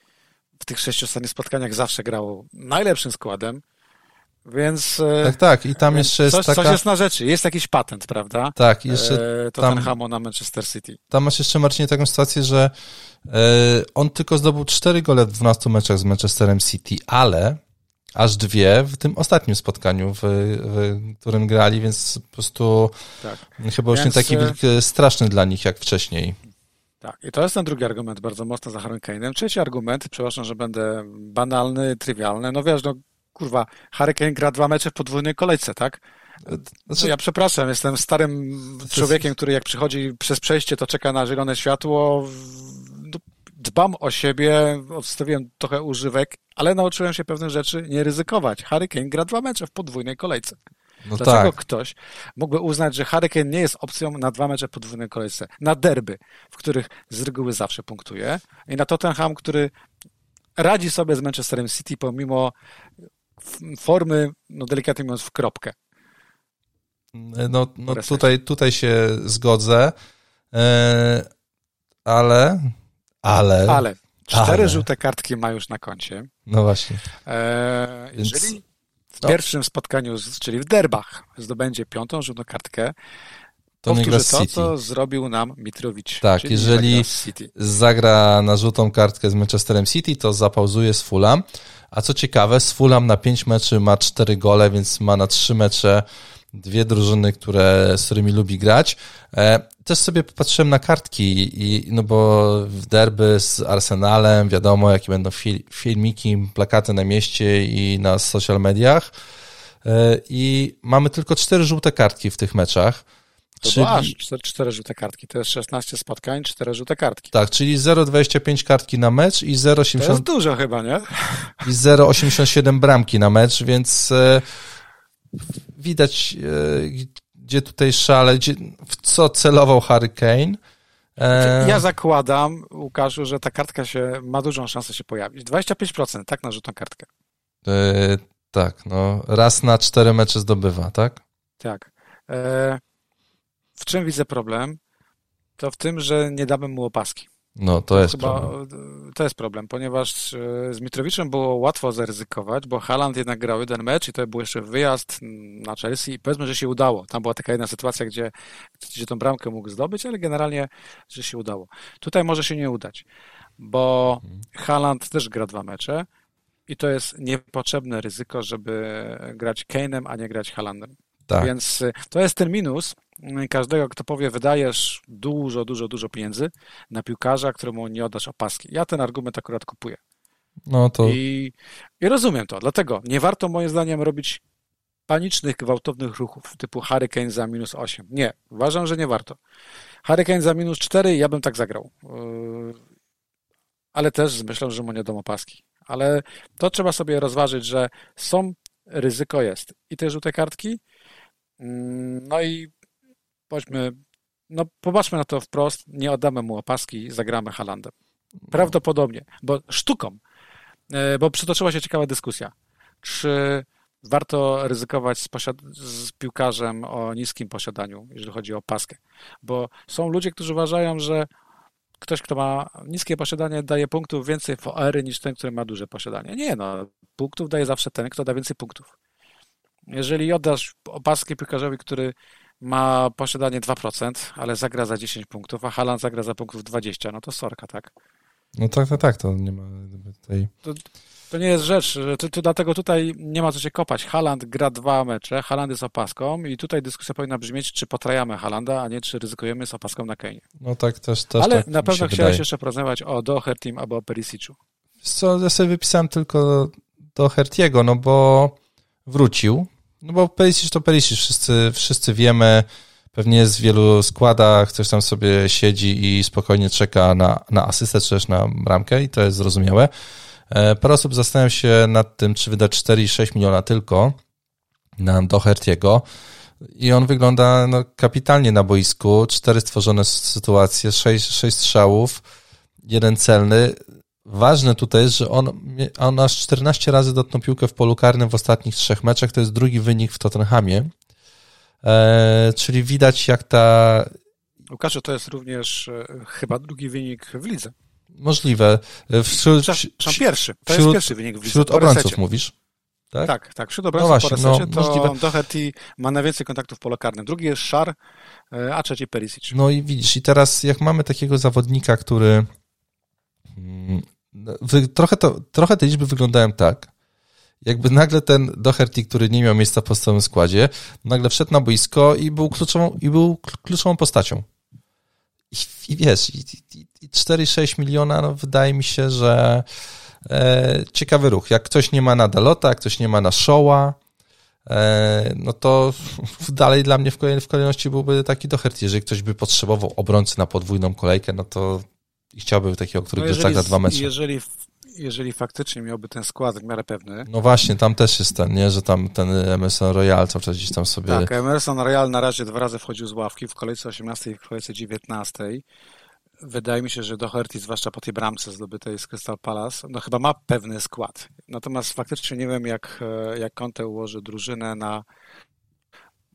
w tych sześciu ostatnich spotkaniach zawsze grało najlepszym składem, więc... E, tak, tak, i tam jeszcze jest coś, taka... Coś jest na rzeczy, jest jakiś patent, prawda? Tak, jeszcze e, Tottenhamu tam, na Manchester City. Tam masz jeszcze, Marcinie, taką sytuację, że e, on tylko zdobył cztery gole w 12 meczach z Manchesterem City, ale aż dwie w tym ostatnim spotkaniu, w, w którym grali, więc po prostu tak. chyba już więc... nie taki e, straszny dla nich jak wcześniej. Tak, i to jest ten drugi argument bardzo mocno za Harry Kane'em. Trzeci argument, przepraszam, że będę banalny, trywialny. No wiesz, no kurwa, Harry Kane gra dwa mecze w podwójnej kolejce, tak? Znaczy... Ja przepraszam, jestem starym człowiekiem, który jak przychodzi przez przejście, to czeka na zielone światło. No, dbam o siebie, odstawiłem trochę używek, ale nauczyłem się pewnych rzeczy nie ryzykować. Harry Kane gra dwa mecze w podwójnej kolejce. No Dlaczego tak. ktoś mógłby uznać, że Harry Kane nie jest opcją na dwa mecze podwójnej kolejce? Na derby, w których z reguły zawsze punktuje i na Tottenham, który radzi sobie z Manchesterem City pomimo formy, no delikatnie mówiąc, w kropkę. No, no tutaj, tutaj się zgodzę, e, ale, ale... Ale. Cztery ale. żółte kartki ma już na koncie. No właśnie. E, Więc... Jeżeli w no. pierwszym spotkaniu, czyli w derbach, zdobędzie piątą żółtą kartkę, to nie gra to, City. co zrobił nam Mitrowicz. Tak, jeżeli zagra na żółtą kartkę z Manchesterem City, to zapauzuje z Fulham. A co ciekawe, z Fulham na 5 meczy ma 4 gole, więc ma na 3 mecze dwie drużyny, które, z którymi lubi grać. E, też sobie popatrzyłem na kartki, i, no bo w derby z Arsenalem wiadomo, jakie będą fil, filmiki, plakaty na mieście i na social mediach. E, I mamy tylko cztery żółte kartki w tych meczach. To czyli... aż cztery, cztery żółte kartki. To jest 16 spotkań, cztery żółte kartki. Tak, czyli 0,25 kartki na mecz i 0,80... To jest dużo chyba, nie? I 0,87 bramki na mecz, więc e, widać, e, gdzie tutaj szale, gdzie, w co celował Harry Kane. E... Ja zakładam, Łukaszu, że ta kartka się ma dużą szansę się pojawić. 25%, tak, na żółtą kartkę. E, tak, no raz na cztery mecze zdobywa, tak? Tak. E, w czym widzę problem? To w tym, że nie damy mu opaski. No, to, jest chyba, problem. To jest problem, ponieważ e, z Mitrowiczem było łatwo zaryzykować, bo Haaland jednak grał jeden mecz i to był jeszcze wyjazd na Chelsea i powiedzmy, że się udało. Tam była taka jedna sytuacja, gdzie, gdzie tą bramkę mógł zdobyć, ale generalnie, że się udało. Tutaj może się nie udać, bo mhm. Haaland też gra dwa mecze i to jest niepotrzebne ryzyko, żeby grać Kane'em, a nie grać Haalandem. Tak. Więc e, to jest ten minus, każdego, kto powie, wydajesz dużo, dużo, dużo pieniędzy na piłkarza, któremu nie oddasz opaski. Ja ten argument akurat kupuję. No to... I, I rozumiem to, dlatego nie warto moim zdaniem robić panicznych, gwałtownych ruchów typu Hurricane za minus 8. Nie, uważam, że nie warto. Hurricane za minus 4 ja bym tak zagrał. Yy, ale też myślę, że mu nie dam opaski. Ale to trzeba sobie rozważyć, że są, ryzyko jest. I te żółte kartki, mm, no i bądźmy, no popatrzmy na to wprost, nie oddamy mu opaski, zagramy Halandem. Prawdopodobnie, bo sztuką, e, bo przytoczyła się ciekawa dyskusja. Czy warto ryzykować z, z, piłkarzem o niskim posiadaniu, jeżeli chodzi o paskę? Bo są ludzie, którzy uważają, że ktoś, kto ma niskie posiadanie, daje punktów więcej w OR niż ten, który ma duże posiadanie. Nie, no, punktów daje zawsze ten, kto da więcej punktów. Jeżeli oddasz opaskę piłkarzowi, który ma posiadanie 2%, ale zagra za 10 punktów, a Halan zagra za punktów 20, no to sorka, tak? No tak, tak, tak, to nie ma tej... To, to nie jest rzecz, to, to, dlatego tutaj nie ma co się kopać. Haland gra dwa mecze, Haland jest opaską i tutaj dyskusja powinna brzmieć, czy potrajamy Halanda, a nie czy ryzykujemy z opaską na Kane. No tak, też, też Ale tak na pewno chciałeś wydaje. jeszcze porozmawiać o Dohertym albo o Perisiczu. Co, ja sobie wypisałem tylko do Hertiego, no bo wrócił, no bo Perisic to Perisic, wszyscy, wszyscy wiemy. pewnie jest w wielu składach, ktoś tam sobie siedzi i spokojnie czeka na, na asystę, czy też na bramkę i to jest zrozumiałe. E, parę osób zastanawia się nad tym, czy wydać 4,6 miliona tylko na Doherty'ego i on wygląda no, kapitalnie na boisku. Cztery stworzone sytuacje, sześć, sześć strzałów, jeden celny. Ważne tutaj jest, że on, on aż 14 razy dotknął piłkę w polu karnym w ostatnich trzech meczach. To jest drugi wynik w Tottenhamie. E, czyli widać, jak ta. Łukaszu, to jest również e, chyba drugi wynik w lidze. Możliwe. Wśród, Przepraszam, pierwszy. To wśród, jest pierwszy wynik w lidze. Wśród obrońców mówisz? Tak, tak. tak. Wśród obrońców no właśnie, po resecie no, to możliwe. Doherty ma najwięcej kontaktów w polu karnym. Drugi jest Szar, e, a trzeci Perisic. No i widzisz, i teraz jak mamy takiego zawodnika, który mm, trochę, to, trochę te liczby wyglądają tak, jakby nagle ten Doherty, który nie miał miejsca w podstawowym składzie, nagle wszedł na boisko i był kluczową, i był kluczową postacią. I, i wiesz, i, i, i 4-6 miliona, no wydaje mi się, że e, ciekawy ruch. Jak ktoś nie ma na Dalota, jak ktoś nie ma na Showa, e, no to dalej dla mnie w, w kolejności byłby taki Doherty. Jeżeli ktoś by potrzebował obrońcy na podwójną kolejkę, no to chciałby takiego, który no zagra dwa mecze. Jeżeli jeżeli faktycznie miałby ten skład w miarę pewny. No właśnie, tam też jest ten, nie, że tam ten Emerson Royal cały czas gdzieś tam sobie... Tak, Emerson Royal na razie dwa razy wchodził z ławki, w kolejce 18 i w kolejce 19. Wydaje mi się, że Doherty, zwłaszcza po tej bramce zdobytej z Crystal Palace, no chyba ma pewny skład. Natomiast faktycznie nie wiem, jak, jak Conte ułoży drużynę na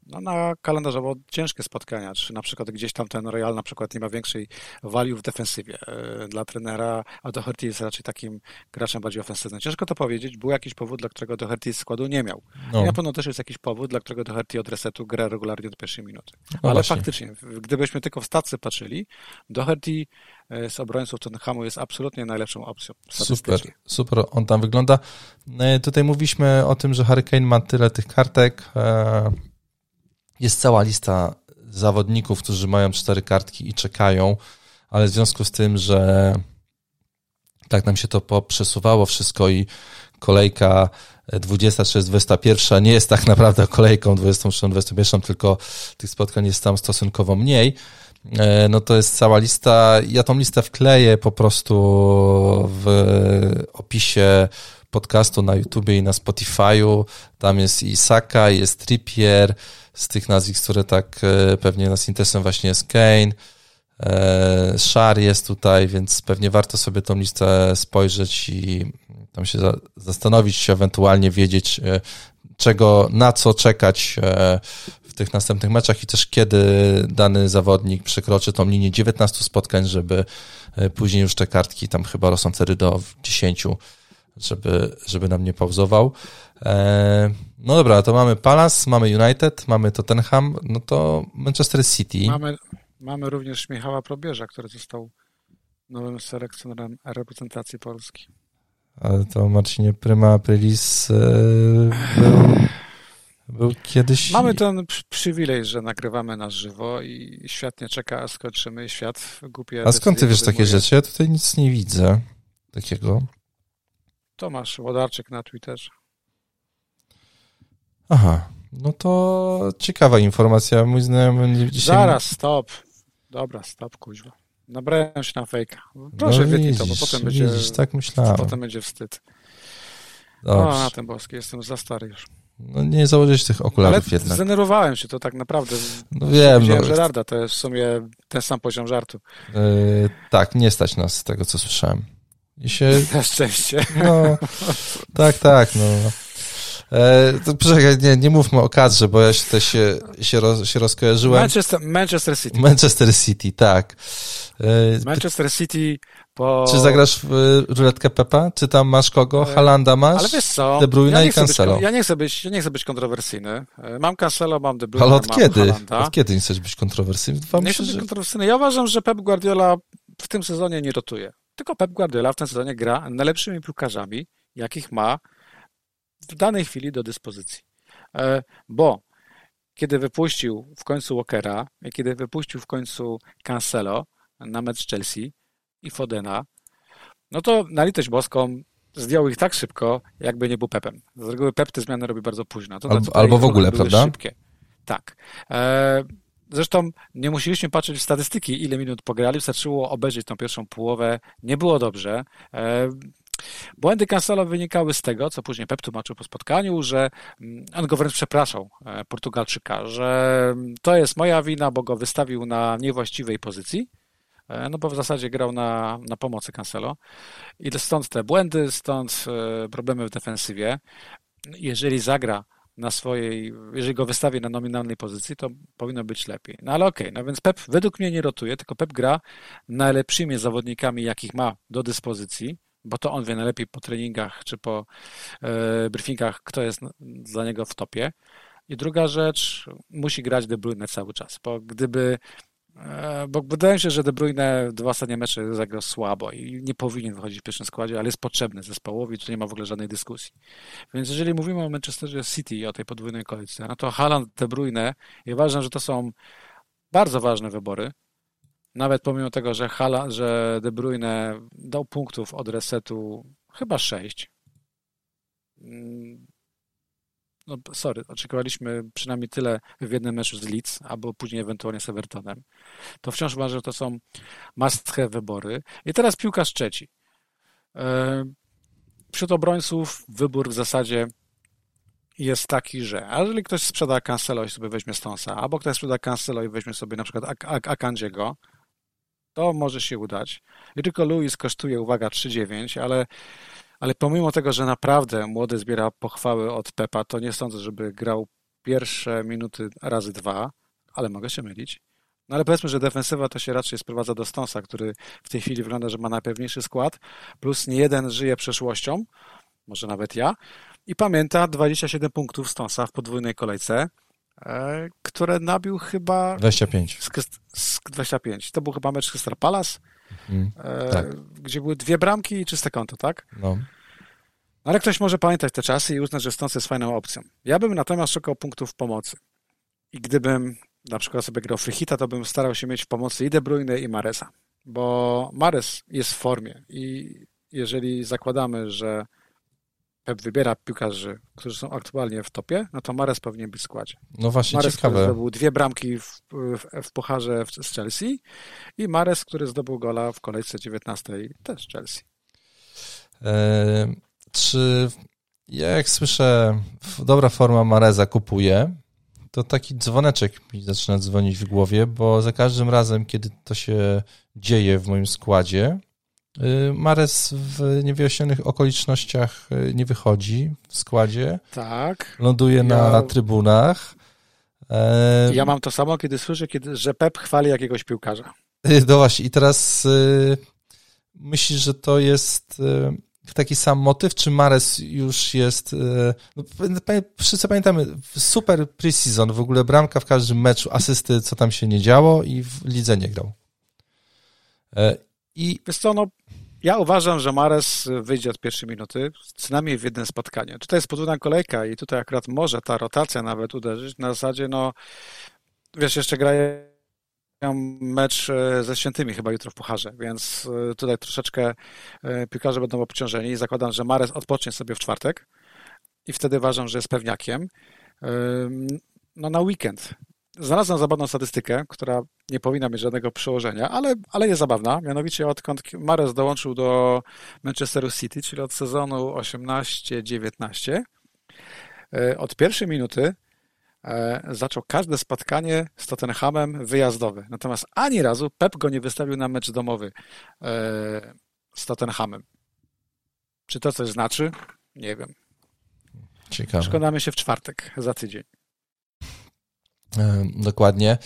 no, na kalendarzowo ciężkie spotkania, czy na przykład gdzieś tam ten Royal na przykład nie ma większej value w defensywie e, dla trenera, a Doherty jest raczej takim graczem bardziej ofensywnym. Ciężko to powiedzieć, był jakiś powód, dla którego Doherty składu nie miał. No. I na pewno też jest jakiś powód, dla którego Doherty od resetu gra regularnie do pierwszej minuty. No Ale właśnie. faktycznie, gdybyśmy tylko w stację patrzyli, Doherty e, z obrońców Tottenhamu jest absolutnie najlepszą opcją. Super, super on tam wygląda. E, tutaj mówiliśmy o tym, że Hurricane ma tyle tych kartek, jest cała lista zawodników, którzy mają cztery kartki i czekają, ale w związku z tym, że tak nam się to poprzesuwało wszystko i kolejka 20 czy 21 nie jest tak naprawdę kolejką 20 21, tylko tych spotkań jest tam stosunkowo mniej, e, no to jest cała lista. Ja tą listę wkleję po prostu w opisie podcastu na YouTubie i na Spotify'u. Tam jest i Saka, jest Trippier, z tych nazwisk, które tak e, pewnie nas interesują, właśnie jest Kane, e, Shar jest tutaj, więc pewnie warto sobie tą listę spojrzeć i tam się zastanowić, ewentualnie wiedzieć, e, czego, na co czekać w tych następnych meczach i też kiedy dany zawodnik przekroczy tą linię 19 spotkań, żeby później już te kartki tam chyba rosną wtedy do 10, żeby, żeby nam nie pauzował. No dobra, to mamy Palace, mamy United, mamy Tottenham, no to Manchester City. Mamy, mamy również Michała Probierza, który został nowym selekcjonerem reprezentacji Polski. Ale to Marcinie Prima Aprilis e, był, był kiedyś... Mamy ten przywilej, że nagrywamy na żywo i świat nie czeka, a skończymy. Świat głupie... A skąd ty wiesz takie rzeczy? Ja tutaj nic nie widzę takiego. Tomasz Łodarczyk na Twitterze. Aha, no to ciekawa informacja. Mój znajomy dzisiaj... Zaraz, stop. Dobra, stop, kuźwa. Nabrałem się na fejka. Proszę no, widzisz, to, bo potem będzie... Widzisz, tak myślałem. Potem będzie wstyd. Dobrze. O, na tym boski, jestem za stary już. No nie założyć tych okularów Ale jednak. zdenerwowałem się to tak naprawdę. No wiem. No. Gerarda, to jest w sumie ten sam poziom żartu. Yy, tak, nie stać nas z tego, co słyszałem. I się... Na szczęście. No, tak, tak, no. E, to, nie, nie mówmy o kadrze, bo ja się też się, się, roz, się rozkojarzyłem. Manchester, Manchester City. Manchester City, tak. E, Manchester City po... Czy zagrasz w e, ruletkę Pepa? Czy tam masz kogo? Halanda masz? Ale wiesz co? De Bruyne ja i Cancelo. Być, ja, nie chcę być, ja nie chcę być kontrowersyjny. Mam Cancelo, mam De Bruyne, Ale od mam kiedy? Halanda. Od kiedy nie chcesz być kontrowersyjny? Wam nie chcę być kontrowersyjny. Ja uważam, że Pep Guardiola w tym sezonie nie rotuje. Tylko Pep Guardiola w tym sezonie gra najlepszymi piłkarzami, jakich ma w danej chwili do dyspozycji. E, bo kiedy wypuścił w końcu Walkera, kiedy wypuścił w końcu Cancelo na mecz Chelsea i Fodena, no to na litość boską zdjął ich tak szybko, jakby nie był Pepem. Z reguły Pep te zmiany robi bardzo późno. albo, albo w ogóle, prawda? Szybkie. Tak. E, Zresztą nie musieliśmy patrzeć w statystyki, ile minut pograli, wystarczyło obejrzeć tą pierwszą połowę. Nie było dobrze. E, błędy Cancelo wynikały z tego, co później Pep tłumaczył po spotkaniu, że mm, on go wręcz przepraszał, e, Portugalczyka, że to jest moja wina, bo go wystawił na niewłaściwej pozycji, e, no bo w zasadzie grał na, na pomocy Cancelo. I stąd te błędy, stąd problemy w defensywie. Jeżeli zagra na swojej, jeżeli go wystawię na nominalnej pozycji, to powinno być lepiej. No ale okej, okay, no więc Pep według mnie nie rotuje, tylko Pep gra najlepszymi zawodnikami, jakich ma do dyspozycji, bo to on wie najlepiej po treningach czy po e, briefingach, kto jest dla niego w topie. I druga rzecz, musi grać De Bruyne cały czas, bo gdyby bo wydaje mi się, że De Bruyne dwa ostatnie mecze zagrał słabo i nie powinien wychodzić w pierwszym składzie, ale jest potrzebny zespołowi, tu nie ma w ogóle żadnej dyskusji. Więc jeżeli mówimy o Manchesterze City i o tej podwójnej kolejce, no to Haaland, De Bruyne i uważam, że to są bardzo ważne wybory. Nawet pomimo tego, że, Hala, że De Bruyne dał punktów od resetu chyba sześć no sorry, oczekiwaliśmy przynajmniej tyle w jednym meczu z Leeds, albo później ewentualnie z Evertonem. To wciąż uważam, że to są must have wybory. I teraz piłkarz trzeci. E, wśród obrońców wybór w zasadzie jest taki, że jeżeli ktoś sprzeda Cancelo i sobie weźmie Stonsa, albo ktoś sprzeda Cancelo i weźmie sobie na przykład Akandziego, to może się udać. I tylko Luis kosztuje, uwaga, 3,9, ale ale pomimo tego, że naprawdę młody zbiera pochwały od Pepa, to nie sądzę, żeby grał pierwsze minuty razy dwa, ale mogę się mylić. No ale powiedzmy, że defensywa to się raczej sprowadza do Stonsa, który w tej chwili wygląda, że ma najpewniejszy skład, plus nie jeden żyje przeszłością, może nawet ja, i pamięta 27 punktów Stonsa w podwójnej kolejce, e, które nabił chyba... 25. Z, z 25. To był chyba mecz Crystal Palace, mm, e, tak. gdzie były dwie bramki i czyste konto, tak? No. Ale ktoś może pamiętać te czasy i uznać, że stąd jest fajną opcją. Ja bym natomiast szukał punktów pomocy. I gdybym na przykład sobie grał Frichita, to bym starał się mieć w pomocy i De Bruyne i Maresa. Bo Mares jest w formie i jeżeli zakładamy, że Pep wybiera piłkarzy, którzy są aktualnie w topie, no to Mares powinien być w składzie. No właśnie, Mares, ciekawe. który zdobył dwie bramki w, w, w Pucharze z Chelsea i Mares, który zdobył gola w kolejce 19 też Chelsea. E, czy ja jak słyszę dobra forma Mareza kupuje, to taki dzwoneczek mi zaczyna dzwonić w głowie, bo za każdym razem, kiedy to się dzieje w moim składzie, Mares w niewyjaśnionych okolicznościach y, nie wychodzi w składzie. Tak. Ląduje ja... na trybunach. E, ja mam to samo, kiedy słyszę, kiedy, że Pep chwali jakiegoś piłkarza. No właśnie, i teraz y, myślisz, że to jest taki sam motyw, czy Mares już jest... E, no, wszyscy pamiętamy, super preseason, w ogóle bramka w każdym meczu, asysty, co tam się nie działo i w lidze nie grał. I... Wiesz co, no, ja uważam, że Mares wyjdzie od pierwszej minuty, co najmniej w jednym spotkaniu. Tutaj jest podwójna kolejka i tutaj akurat może ta rotacja nawet uderzyć. Na zasadzie, no, wiesz, jeszcze graje mecz e, ze Świętymi chyba jutro w Pucharze, więc e, tutaj troszeczkę e, piłkarze będą obciążeni. Zakładam, że Mares odpocznie sobie w czwartek i wtedy uważam, że jest pewniakiem. No na weekend. Znalazłem zabawną statystykę, która nie powinna mieć żadnego przełożenia, ale, ale jest zabawna. Mianowicie odkąd Mares dołączył do Manchesteru City, czyli od sezonu 18-19, od pierwszej minuty E, zaczął każde spotkanie z Tottenhamem wyjazdowe. Natomiast ani razu Pep go nie wystawił na mecz domowy e, z Tottenhamem. Czy to coś znaczy? Nie wiem. Ciekawe. Przekonamy się w czwartek, za tydzień. E, dokładnie.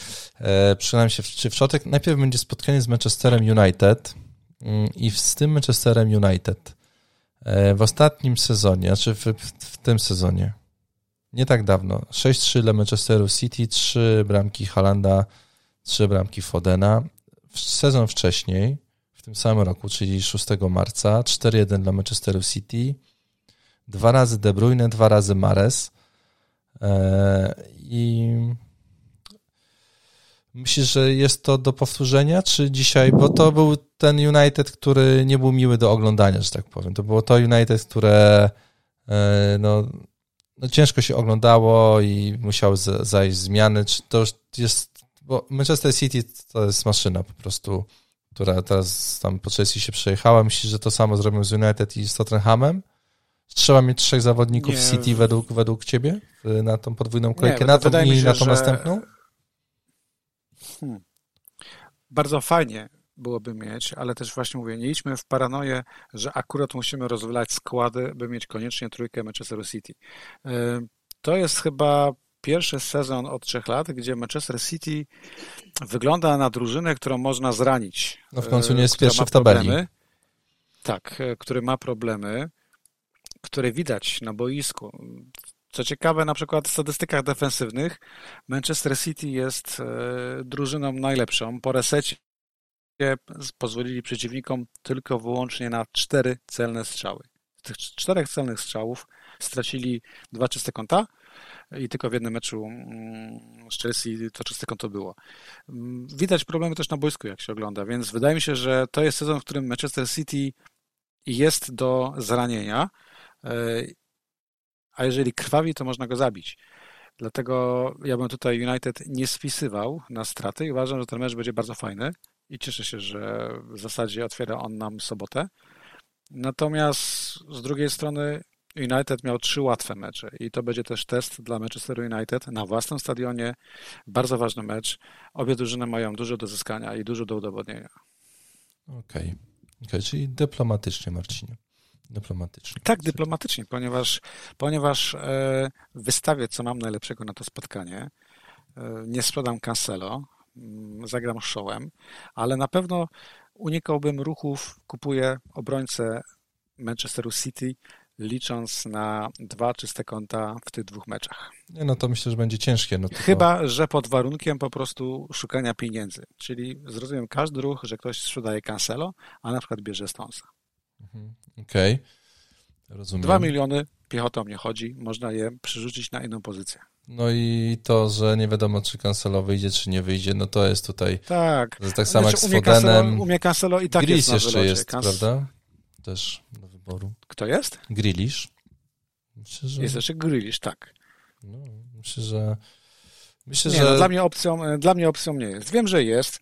Przekonamy się, czy w czwartek najpierw będzie spotkanie z Manchesterem United mm, i z tym Manchesterem United w ostatnim sezonie, znaczy w, w tym sezonie, nie tak dawno. 6-3 dla Manchesteru City, 3 bramki Halanda, 3 bramki Fodena. Sezon wcześniej, w tym samym roku, czyli 6 marca, 4-1 dla Manchesteru City, dwa razy De Bruyne, dwa razy Mares. I myślisz, że jest to do powtórzenia, czy dzisiaj, bo to był ten United, który nie był miły do oglądania, że tak powiem. To było to United, które e, no, no ciężko się oglądało i musiały zajść zmiany. Czy to jest bo Manchester City to jest maszyna po prostu, która teraz tam po Chelsea się przejechała. Myślisz, że to samo zrobią z United i z Tottenhamem? Trzeba mieć trzech zawodników nie. City według, według ciebie na tą podwójną kolejkę, nie, na tą i na tą że... następną? Hmm. Bardzo fajnie byłoby mieć, ale też właśnie mówię, nie idźmy w paranoję, że akurat musimy rozwylać składy, by mieć koniecznie trójkę Manchester City. Y, to jest chyba pierwszy sezon od trzech lat, gdzie Manchester City wygląda na drużynę, którą można zranić. No w końcu nie jest pierwszy w tabeli. Problemy, tak, y, który ma problemy, które widać na boisku. Co ciekawe, na przykład w statystykach defensywnych Manchester City jest y, drużyną najlepszą. Po resecie pozwolili przeciwnikom tylko wyłącznie na cztery celne strzały. Z tych czterech celnych strzałów stracili dwa czyste konta i tylko w jednym meczu mm, z Chelsea to czyste konto było. Mm, widać problemy też na boisku, jak się ogląda, więc wydaje mi się, że to jest sezon, w którym Manchester City jest do zranienia, e, a jeżeli krwawi, to można go zabić. Dlatego ja bym tutaj United nie spisywał na straty i uważam, że ten mecz będzie bardzo fajny i cieszę się, że w zasadzie otwiera on nam sobotę. Natomiast z drugiej strony United miał trzy łatwe mecze i to będzie też test dla Manchester United na własnym stadionie. Bardzo ważny mecz. Obie drużyny mają dużo do zyskania i dużo do udowodnienia. Okej, okay. okay. czyli dyplomatycznie, Marcinie. Dyplomatycznie. Tak, dyplomatycznie, ponieważ, ponieważ e, wystawię, co mam najlepszego na to spotkanie. E, nie sprzedam Cancelo, Mm, zagram showem, ale na pewno unikałbym ruchów, kupuję obrońcę Manchesteru City, licząc na dwa czyste konta w tych dwóch meczach. Nie, no to myślę, że będzie ciężkie. No. Chyba, że pod warunkiem po prostu szukania pieniędzy. Czyli zrozumiem każdy ruch, że ktoś sprzedaje Cancelo, a na przykład bierze Stonesa. Mhm. Okej, okay. rozumiem. Dwa miliony, piechotą nie chodzi, można je przerzucić na inną pozycję. No i to, że nie wiadomo, czy Cancelo wyjdzie, czy nie wyjdzie, no to jest tutaj. Tak. Jest tak samo jak z Fodenem. U mnie Cancelo i tak Gris jest jeszcze jest, prawda? Też do wyboru. Kto jest? Grilisz. Myślę, że... Jest jeszcze Grilisz, tak. No, myślę, że. Myślę, nie, że. No, dla, mnie opcją, dla mnie opcją nie jest. Wiem, że jest.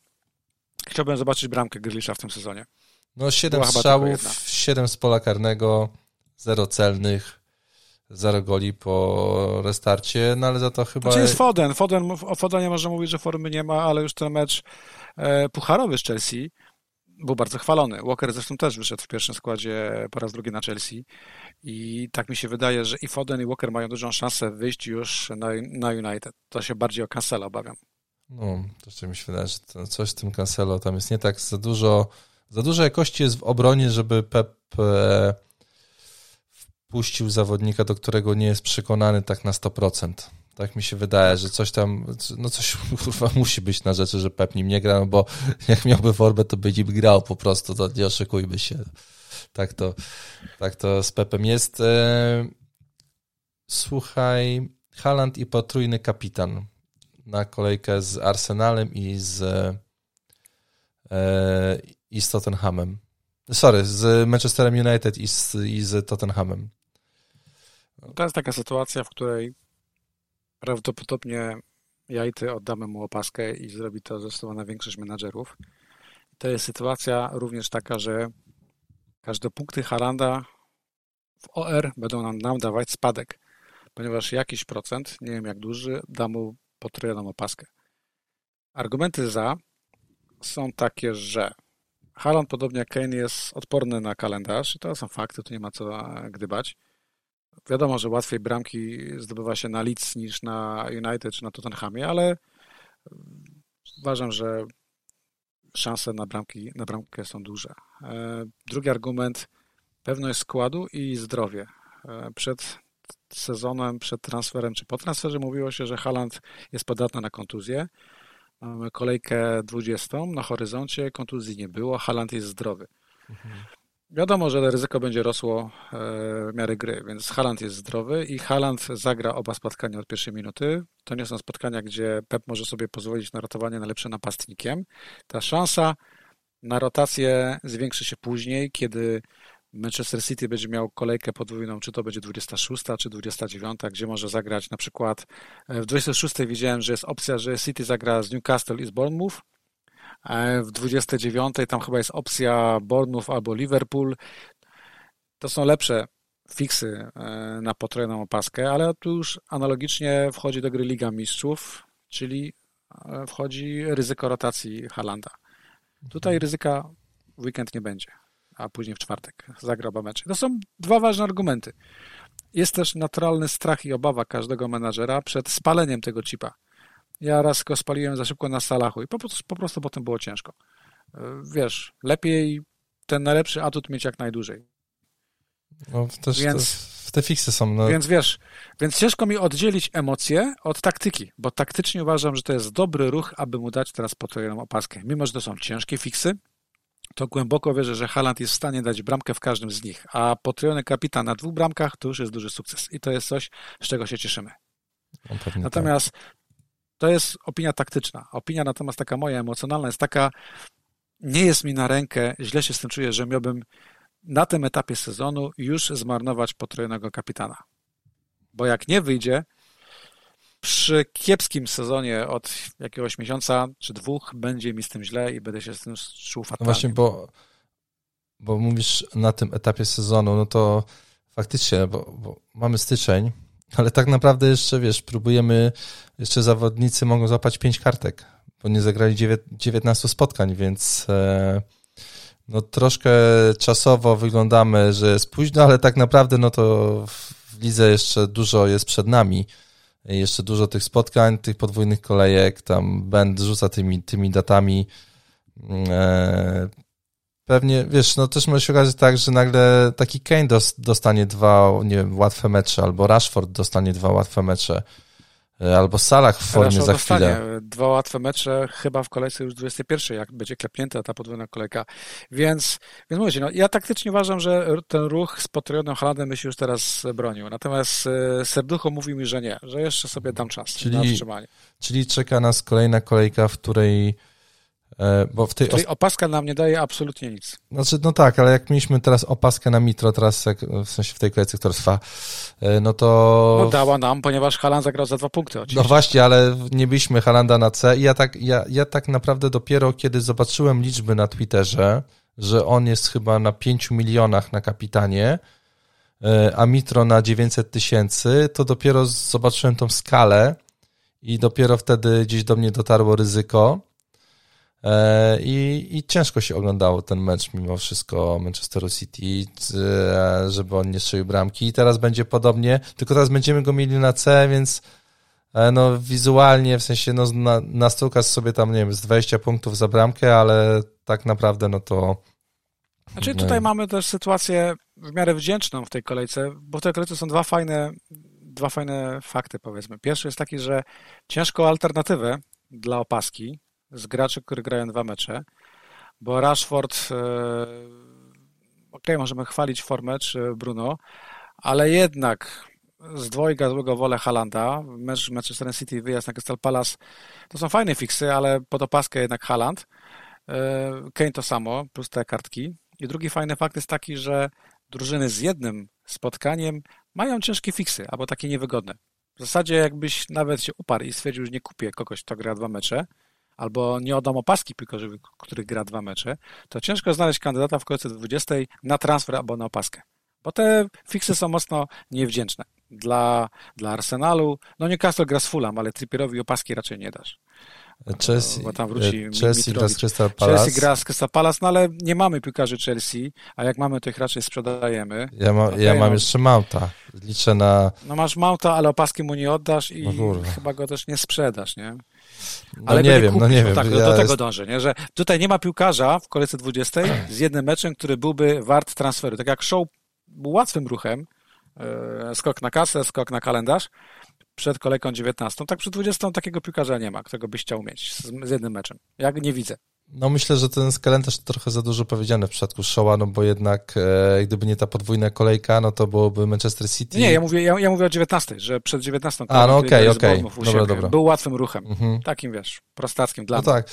Chciałbym zobaczyć bramkę Grilisza w tym sezonie. No, 7 strzałów, 7 z pola karnego, 0 celnych zero goli po restarcie, no ale za to chyba... Znaczy jest Foden. Foden. O Fodenie można mówić, że formy nie ma, ale już ten mecz e, pucharowy z Chelsea był bardzo chwalony. Walker zresztą też wyszedł w pierwszym składzie po raz drugi na Chelsea i tak mi się wydaje, że i Foden i Walker mają dużą szansę wyjść już na, na United. To się bardziej o Cancelo obawiam. No, to mi się wydaje, że coś z tym Cancelo tam jest nie tak za dużo, za dużo jakości jest w obronie, żeby Pep e, puścił zawodnika, do którego nie jest przekonany tak na 100%. Tak mi się wydaje, że coś tam, no coś kurwa musi być na rzeczy, że Pep nim nie gra, no bo jak miałby formę, to by nim grał po prostu, to nie oszukujmy się. Tak to, tak to z Pepem jest. E, słuchaj, Haland i potrójny kapitan na kolejkę z Arsenalem i z e, i z Tottenhamem. Sorry, z Manchesterem United i z, i z Tottenhamem. To jest taka sytuacja, w której prawdopodobnie ja i ty oddamy mu opaskę i zrobi to zdecydowana większość menadżerów. To jest sytuacja również taka, że każde punkty Haranda w OR będą nam, nam dawać spadek, ponieważ jakiś procent, nie wiem jak duży, da mu potrójną opaskę. Argumenty za są takie, że Haaland, podobnie jak Kane, jest odporny na kalendarz i to są fakty, tu nie ma co gdybać. Wiadomo, że łatwiej bramki zdobywa się na Leeds niż na United czy na Tottenhamie, ale uważam, że szanse na, bramki, na bramkę są duże. E, drugi argument, pewność składu i zdrowie. E, przed sezonem, przed transferem czy po transferze mówiło się, że Haaland jest podatny na kontuzję. Mamy kolejkę 20 na horyzoncie, kontuzji nie było, Haaland jest zdrowy. Mhm. Wiadomo, że ryzyko będzie rosło e, w miarę gry, więc Haland jest zdrowy i Haland zagra oba spotkania od pierwszej minuty. To nie są spotkania, gdzie Pep może sobie pozwolić na ratowanie najlepszym napastnikiem. Ta szansa na rotację zwiększy się później, kiedy Manchester City będzie miał kolejkę podwójną, czy to będzie 26, czy 29, gdzie może zagrać na przykład w 26 widziałem, że jest opcja, że City zagra z Newcastle i z Bournemouth, w 29 tam chyba jest opcja Bournemouth albo Liverpool. To są lepsze fiksy e, na potrojoną opaskę, ale tu już analogicznie wchodzi do gry Liga Mistrzów, czyli e, wchodzi ryzyko rotacji Halanda. Tutaj mhm. ryzyka w weekend nie będzie, a później w czwartek zagra oba mecze. To są dwa ważne argumenty. Jest też naturalny strach i obawa każdego menadżera przed spaleniem tego chipa. Ja raz go spaliłem za szybko na Salachu i po prostu, po prostu potem było ciężko. E, wiesz, lepiej ten najlepszy atut mieć jak najdłużej. No, też więc, te, te fiksy są. No. Więc wiesz, więc ciężko mi oddzielić emocje od taktyki, bo taktycznie uważam, że to jest dobry ruch, aby mu dać teraz potrojoną opaskę. Mimo, że to są ciężkie fiksy, to głęboko wierzę, że Haland jest w stanie dać bramkę w każdym z nich, a potrojony kapitan na dwóch bramkach to już jest duży sukces i to jest coś, z czego się cieszymy. No, Natomiast tak. to jest opinia taktyczna. Opinia natomiast taka moja emocjonalna jest taka, nie jest mi na rękę, źle się z tym czuję, że miałbym na tym etapie sezonu już zmarnować potrojonego kapitana. Bo jak nie wyjdzie, przy kiepskim sezonie od jakiegoś miesiąca czy dwóch będzie mi z tym źle i będę się z tym czuł fatalnie. No właśnie, bo, bo mówisz na tym etapie sezonu, no to faktycznie, bo, bo mamy styczeń, ale tak naprawdę jeszcze, wiesz, próbujemy, jeszcze zawodnicy mogą złapać pięć kartek, bo nie zagrali 19 spotkań, więc... E, no troszkę czasowo wyglądamy, że jest późno, ale tak naprawdę no to w lidze jeszcze dużo jest przed nami. Jeszcze dużo tych spotkań, tych podwójnych kolejek, tam będę rzuca tymi, tymi datami. E, pewnie, wiesz, no też może się okazać tak, że nagle taki Kane dostanie dwa, nie wiem, łatwe mecze, albo Rashford dostanie dwa łatwe mecze. E, albo Salah w formie za chwilę. Dwa łatwe mecze chyba w kolejce już 21, jak będzie klepnięta ta podwójna kolejka. Więc, więc mówię no, ja taktycznie uważam, że ten ruch z potrojonym Halandem by się już teraz bronił. Natomiast e, serducho mówi mi, że nie, że jeszcze sobie dam czas czyli, na wstrzymanie. Czyli czeka nas kolejna kolejka, w której bo w tej Czyli opaska nam nie daje absolutnie nic. Znaczy, no tak, ale jak mieliśmy teraz opaskę na Mitro, teraz jak, w sensie w tej kolejce, która trwa, e, no to... No dała nam, ponieważ Halan zagrał za dwa punkty oczywiście. No właśnie, ale nie byliśmy Halanda na C i ja tak, ja, ja tak naprawdę dopiero kiedy zobaczyłem liczby na Twitterze, że on jest chyba na 5 milionach na kapitanie, e, a Mitro na 900 tysięcy, to dopiero zobaczyłem tą skalę i dopiero wtedy gdzieś do mnie dotarło ryzyko, E, I, I ciężko się oglądało ten mecz mimo wszystko Manchesteru City, e, żeby on nie strzelił bramki. I teraz będzie podobnie, tylko teraz będziemy go mieli na C, więc e, no wizualnie, w sensie no na, nastukasz sobie tam, nie wiem, z 20 punktów za bramkę, ale tak naprawdę no to... Znaczy tutaj mamy też sytuację w miarę wdzięczną w tej kolejce, bo w tej kolejce są dwa fajne, dwa fajne fakty powiedzmy. Pierwszy jest taki, że ciężko alternatywę dla opaski, z graczy, którzy grają dwa mecze, bo Rashford, e, ok, możemy chwalić formę czy Bruno, ale jednak z dwojga złego wolę Halanda, mecz Manchester City, wyjazd na Crystal Palace, to są fajne fiksy, ale pod opaskę jednak Haland. E, Kane to samo, plus te kartki. I drugi fajny fakt jest taki, że drużyny z jednym spotkaniem mają ciężkie fiksy, albo takie niewygodne. W zasadzie jakbyś nawet się uparł i stwierdził, że nie kupię kogoś, kto gra dwa mecze, albo nie oddam opaski piłkarzowi, który gra dwa mecze, to ciężko znaleźć kandydata w kolejce 20 na transfer albo na opaskę. Bo te fiksy są mocno niewdzięczne. Dla, dla Arsenalu, no Newcastle gra z Fulham, ale Trippierowi opaski raczej nie dasz. Chelsea, bo tam wróci e, Chelsea gra z Crystal Palace. Chelsea gra z Crystal Palace, no ale nie mamy piłkarzy Chelsea, a jak mamy, to ich raczej sprzedajemy. Ja, ma, okay, ja mam no. jeszcze Mauta. Liczę na... No masz Mauta, ale opaski mu nie oddasz i no chyba go też nie sprzedasz, nie? No ale nie wiem, no nie wiem. Tak, ja do tego jest... dążę, nie? że tutaj nie ma piłkarza w kolejce 20 z jednym meczem, który byłby wart transferu. Tak jak show był łatwym ruchem, e, skok na kasę, skok na kalendarz, przed kolejką 19, tak przed 20 takiego piłkarza nie ma, którego byś chciał mieć z, z jednym meczem. Ja nie widzę. No myślę, że ten kalendarz trochę za dużo powiedziane w przypadku Showa, no bo jednak e, gdyby nie ta podwójna kolejka, no to byłoby Manchester City. Nie, ja mówię, ja, ja mówię o 19, że przed 19 A, no okej, okej. Okay. Dobra, dobra. Był łatwym ruchem. Mhm. Takim, wiesz, prostackim dla no mnie. tak.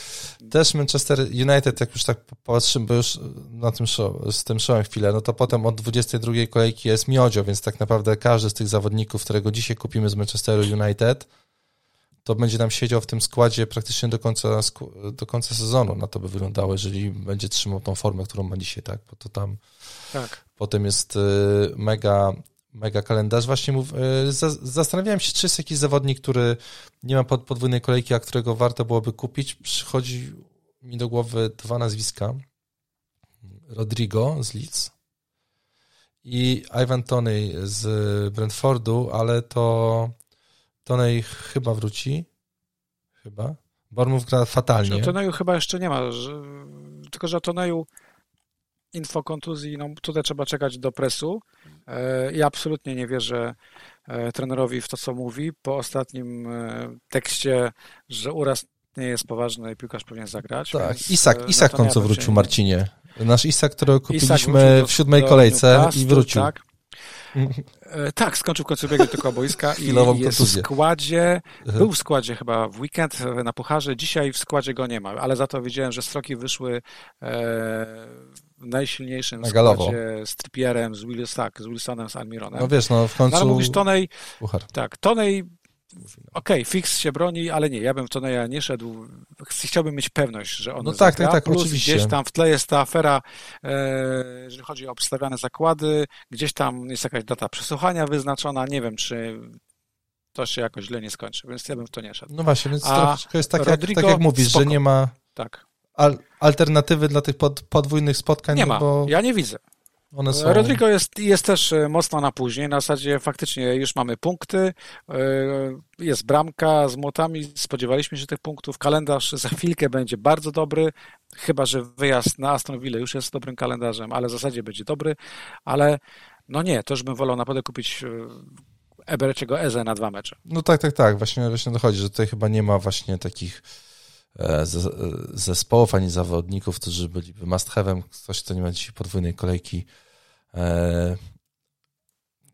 Też Manchester United, jak już tak patrzymy, bo już na tym show, z tym showem chwilę, no to potem od 22 kolejki jest Miodzio, więc tak naprawdę każdy z tych zawodników, którego dzisiaj kupimy z Manchesteru United, to będzie nam siedział w tym składzie praktycznie do końca, do końca sezonu. Na to by wyglądało, jeżeli będzie trzymał tą formę, którą ma dzisiaj, tak? Bo to tam tak. potem jest y, mega, mega kalendarz. Właśnie mów, y, zastanawiałem się, czy jest jakiś zawodnik, który nie ma podwójnej kolejki, a którego warto byłoby kupić. Przychodzi mi do głowy dwa nazwiska. Rodrigo z Leeds i Ivan Tony z Brentfordu, ale to Tonej chyba wróci. Chyba. Bormów gra fatalnie. Toneju chyba jeszcze nie ma. Że... Tylko, że Toneju info kontuzji, no tutaj trzeba czekać do presu. E, ja absolutnie nie wierzę e, trenerowi w to, co mówi. Po ostatnim e, tekście, że uraz nie jest poważny i piłkarz powinien zagrać. Tak, Isak, Isak końcu wrócił, Marcinie. Nasz Isak, którego kupiliśmy w siódmej kolejce i wrócił. Tak. E, tak, skończył w końcu biegu tylko boiska i jest w składzie, był w składzie chyba w weekend na Pucharze, dzisiaj w składzie go nie ma, ale za to widziałem, że stroki wyszły e, w najsilniejszym na składzie z Trippierem, z, Willis, tak, z Wilsonem, z Almironem. No wiesz, no w końcu... No, ale mówisz Tonej, Puchar. tak, Tonej Okej, okay, fix się broni, ale nie, ja bym w to ja nie szedł. Chciałbym mieć pewność, że on No tak, tak, tak, Plus oczywiście. Gdzieś tam w tle jest ta afera, e, jeżeli chodzi o przedstawiane zakłady, gdzieś tam jest jakaś data przesłuchania wyznaczona, nie wiem, czy to się jakoś źle nie skończy, więc ja bym w to nie szedł. No właśnie, więc A to jest tak, Rodrigo, jak, tak jak mówisz, spoko. że nie ma tak. al alternatywy dla tych pod, podwójnych spotkań. Nie ma, bo... ja nie widzę. One są... Rodrigo jest, jest też e, mocno na później. Na zasadzie faktycznie już mamy punkty, e, jest bramka z młotami, spodziewaliśmy się tych punktów. Kalendarz za chwilkę będzie bardzo dobry, chyba że wyjazd na Aston Villa już jest dobrym kalendarzem, ale w zasadzie będzie dobry. Ale no nie, to już bym wolał naprawdę kupić e, Ebereciego Eze na dwa mecze. No tak, tak, tak. Właśnie, właśnie dochodzi, że tutaj chyba nie ma właśnie takich zespołów ani zawodników, którzy byliby must have'em. Ktoś, kto nie ma dzisiaj podwójnej kolejki E,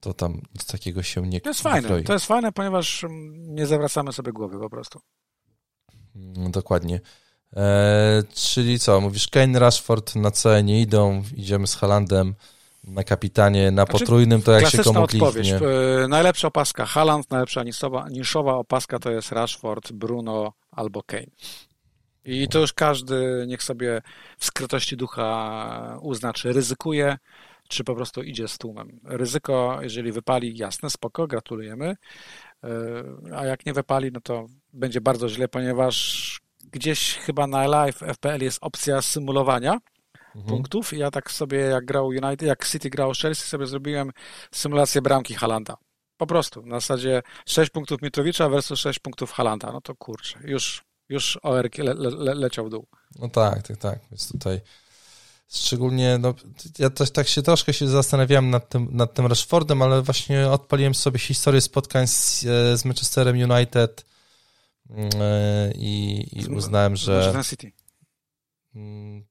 to tam nic takiego się nie To jest fajne, kroi. to jest fajne, ponieważ mm, nie zawracamy sobie głowy po prostu. No, dokładnie. E, czyli co, mówisz Kane, Rashford na C nie idą, idziemy z Halandem na kapitanie, na znaczy, potrójnym, to jak się komu odpowiedź. E, najlepsza opaska Haland, najlepsza niszowa, niszowa opaska to jest Rashford, Bruno albo Kane. I to już każdy niech sobie w skrytości ducha uzna, czy ryzykuje, czy po prostu idzie z tłumem. Ryzyko, jeżeli wypali, jasne, spoko, gratulujemy, e, a jak nie wypali, no to będzie bardzo źle, ponieważ gdzieś chyba na live FPL jest opcja symulowania mhm. punktów. Ja tak sobie, jak grał United, jak City grał Chelsea, sobie zrobiłem symulację bramki Halanda. Po prostu, na zasadzie 6 punktów Mitrowicza versus 6 punktów Halanda. No to kurczę, już, już OR le, le, leciał w dół. No tak, tak, tak. Więc tutaj Szczególnie, no, ja też tak się troszkę się zastanawiałem nad tym, nad tym Rashfordem, ale właśnie odpaliłem sobie historię spotkań z, e, z Manchesterem United mm, e, i, i uznałem, że... City. Mm,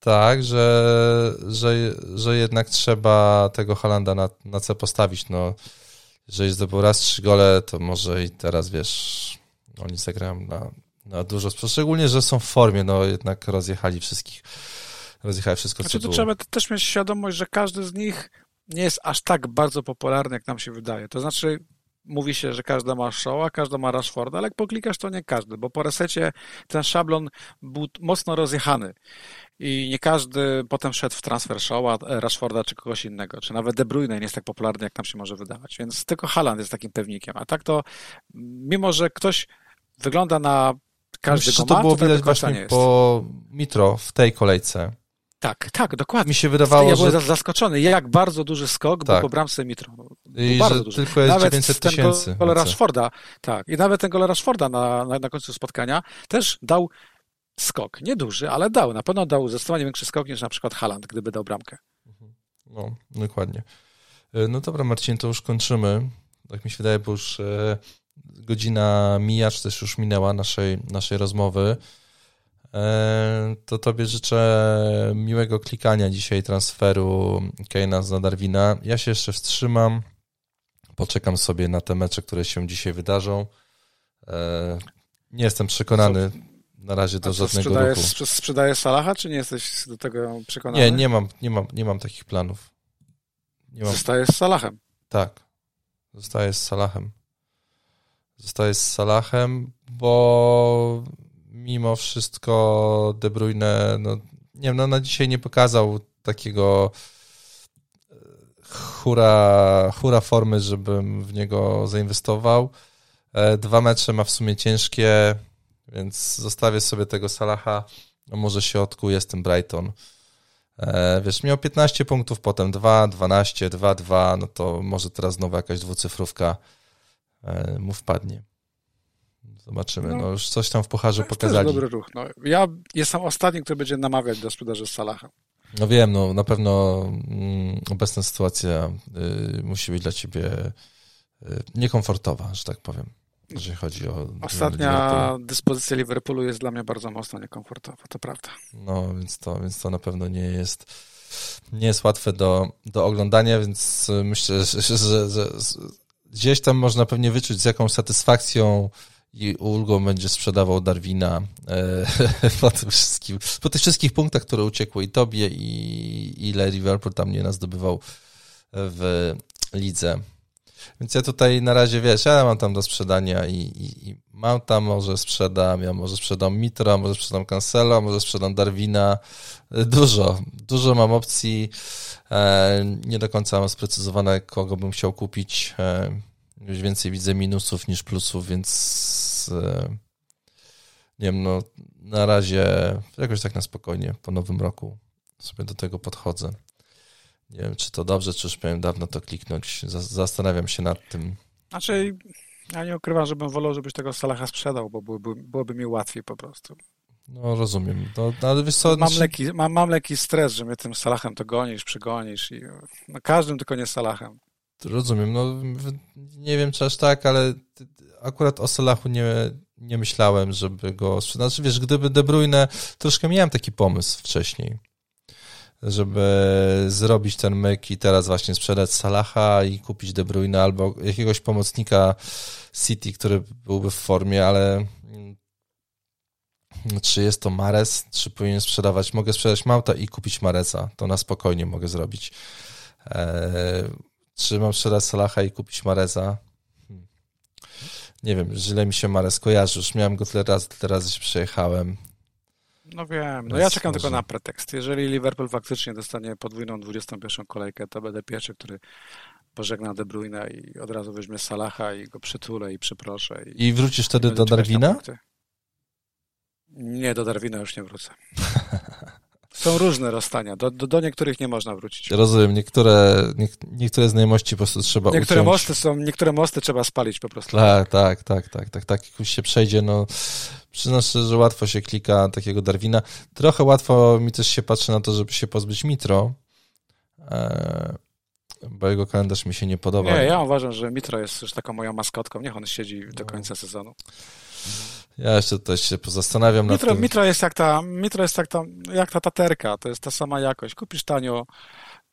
tak, że, że, że jednak trzeba tego Halanda na, na C postawić. No, jeżeli zdobył raz trzy gole, to może i teraz, wiesz, oni zagrają na, na dużo. Szczególnie, że są w formie, no jednak rozjechali wszystkich. Rozjechałem wszystko, znaczy, co to trzeba też mieć świadomość, że każdy z nich nie jest aż tak bardzo popularny, jak nam się wydaje. To znaczy, mówi się, że każda ma Shaw'a, każda ma Rashforda, ale jak poklikasz, to nie każdy, bo po resecie ten szablon był mocno rozjechany. I nie każdy potem szedł w transfer Shaw'a, Rashforda czy kogoś innego, czy nawet De Bruyne nie jest tak popularny, jak nam się może wydawać, więc tylko Haaland jest takim pewnikiem, a tak to mimo, że ktoś wygląda na każdego Myślę, ma, to było widać właśnie po Mitro w tej kolejce. Tak, tak, dokładnie. Mi się wydawało, ja byłem że... zaskoczony, jak bardzo duży skok tak. był po bramce Mitro. I bardzo że duży. tylko jest nawet 900 tysięcy. Gol Rashforda, tak. I nawet ten gol Rashforda na, na, na końcu spotkania też dał skok. Nie duży, ale dał. Na pewno dał zdecydowanie większy skok niż na przykład Haland, gdyby dał bramkę. Mhm. No, dokładnie. E, no dobra, Marcin, to już kończymy. Tak mi się wydaje, bo już e, godzina mija, czy też już minęła naszej, naszej rozmowy. E, to tobie życzę miłego klikania dzisiaj transferu Keina na Darwina. Ja się jeszcze wstrzymam. Poczekam sobie na te mecze, które się dzisiaj wydarzą. E, nie jestem przekonany na razie do żadnego sprzedajesz, ruchu. Sprzedajesz Salaha, czy nie jesteś do tego przekonany? Nie, nie mam, nie mam, nie mam takich planów. Nie mam. Zostajesz z Salahem. Tak. Zostaję z Salahem. Zostaję z Salahem, bo mimo wszystko De Bruyne, no nie wiem, no na dzisiaj nie pokazał takiego e, hura, hura formy, żebym w niego zainwestował. E, dwa mecze ma w sumie ciężkie, więc zostawię sobie tego Salaha. Może się odkuje z tym Brighton. E, wiesz, miał 15 punktów, potem 2, 12, 2, 2, no to może teraz znowu jakaś dwucyfrówka mu wpadnie. Zobaczymy. No, no już coś tam w pucharze pokazali. To jest dobry ruch. No, ja jestem ostatni, który będzie namawiać do sprzedaży z Salaha. No wiem, no na pewno mm, obecna sytuacja y, musi być dla ciebie y, niekomfortowa, że tak powiem, jeżeli chodzi o... Ostatnia dyspozycja Liverpoolu jest dla mnie bardzo mocno niekomfortowa, to prawda. No, więc to, więc to na pewno nie jest nie jest łatwe do, do oglądania, więc myślę, że, że, że, że gdzieś tam można pewnie wyczuć z jaką satysfakcją i ulgą będzie sprzedawał Darwina e, po tym wszystkim, po tych wszystkich punktach, które uciekły i tobie i ile Liverpool tam nie zdobywał w lidze. Więc ja tutaj na razie, wiesz, ja mam tam do sprzedania i, i, i mam tam, może sprzedam, ja może sprzedam Mitra, może sprzedam Cancelo, może sprzedam Darwina. Dużo, dużo mam opcji. E, nie do końca mam sprecyzowane, kogo bym chciał kupić. E, już więcej widzę minusów niż plusów, więc e, nie wiem, no na razie jakoś tak na spokojnie po nowym roku sobie do tego podchodzę. Nie wiem, czy to dobrze, czy już miałem dawno to kliknąć. Zastanawiam się nad tym. Znaczy, ja nie ukrywam, żebym wolał, żebyś tego Salaha sprzedał, bo byłoby, byłoby mi łatwiej po prostu. No rozumiem. No, ale wiesz co, mam, znaczy... lekki, mam, mam lekki stres, że mnie tym Salahem to gonisz, przygonisz i no, każdym tylko nie Salahem. Rozumiem, no nie wiem czy aż tak, ale akurat o Salahu nie, nie myślałem, żeby go sprzedać. Znaczy, wiesz, gdyby De Bruyne, troszkę miałem taki pomysł wcześniej, żeby zrobić ten myk i teraz właśnie sprzedać Salaha i kupić De Bruyne albo jakiegoś pomocnika City, który byłby w formie, ale czy jest to Mares, czy powinien sprzedawać, mogę sprzedać Mauta i kupić Maresa, to na spokojnie mogę zrobić. Eee, czy mam sprzedać Salaha i kupić Mareza? Hmm. Nie wiem, źle mi się Marez kojarzy. Już miałem go tyle razy, tyle razy się przejechałem. No wiem, no ja czekam może... tylko na pretekst. Jeżeli Liverpool faktycznie dostanie podwójną 21 kolejkę, to będę pierwszy, który pożegna De Bruyne i od razu weźmie Salaha i go przytulę i przeproszę. I, I wrócisz wtedy do Darwina? Nie, do Darwina już nie wrócę. Są różne rozstania. Do, do, do, niektórych nie można wrócić. Rozumiem. Niektóre, nie, niektóre znajomości po prostu trzeba niektóre uciąć. Mosty są, niektóre mosty trzeba spalić po prostu. Tak, tak, tak, tak, tak, tak. Jak się przejdzie, no przyznam szczerze, że łatwo się klika takiego Darwina. Trochę łatwo mi też się patrzy na to, żeby się pozbyć Mitro, e, bo jego kalendarz mi się nie podoba. Nie, ja uważam, że Mitro jest już taką moją maskotką. Niech on siedzi do końca sezonu. Ja jeszcze tutaj się pozastanawiam mitro, nad tym. Mitro jest jak ta, mitro jest jak ta, jak ta taterka, to jest ta sama jakość. Kupisz tanio,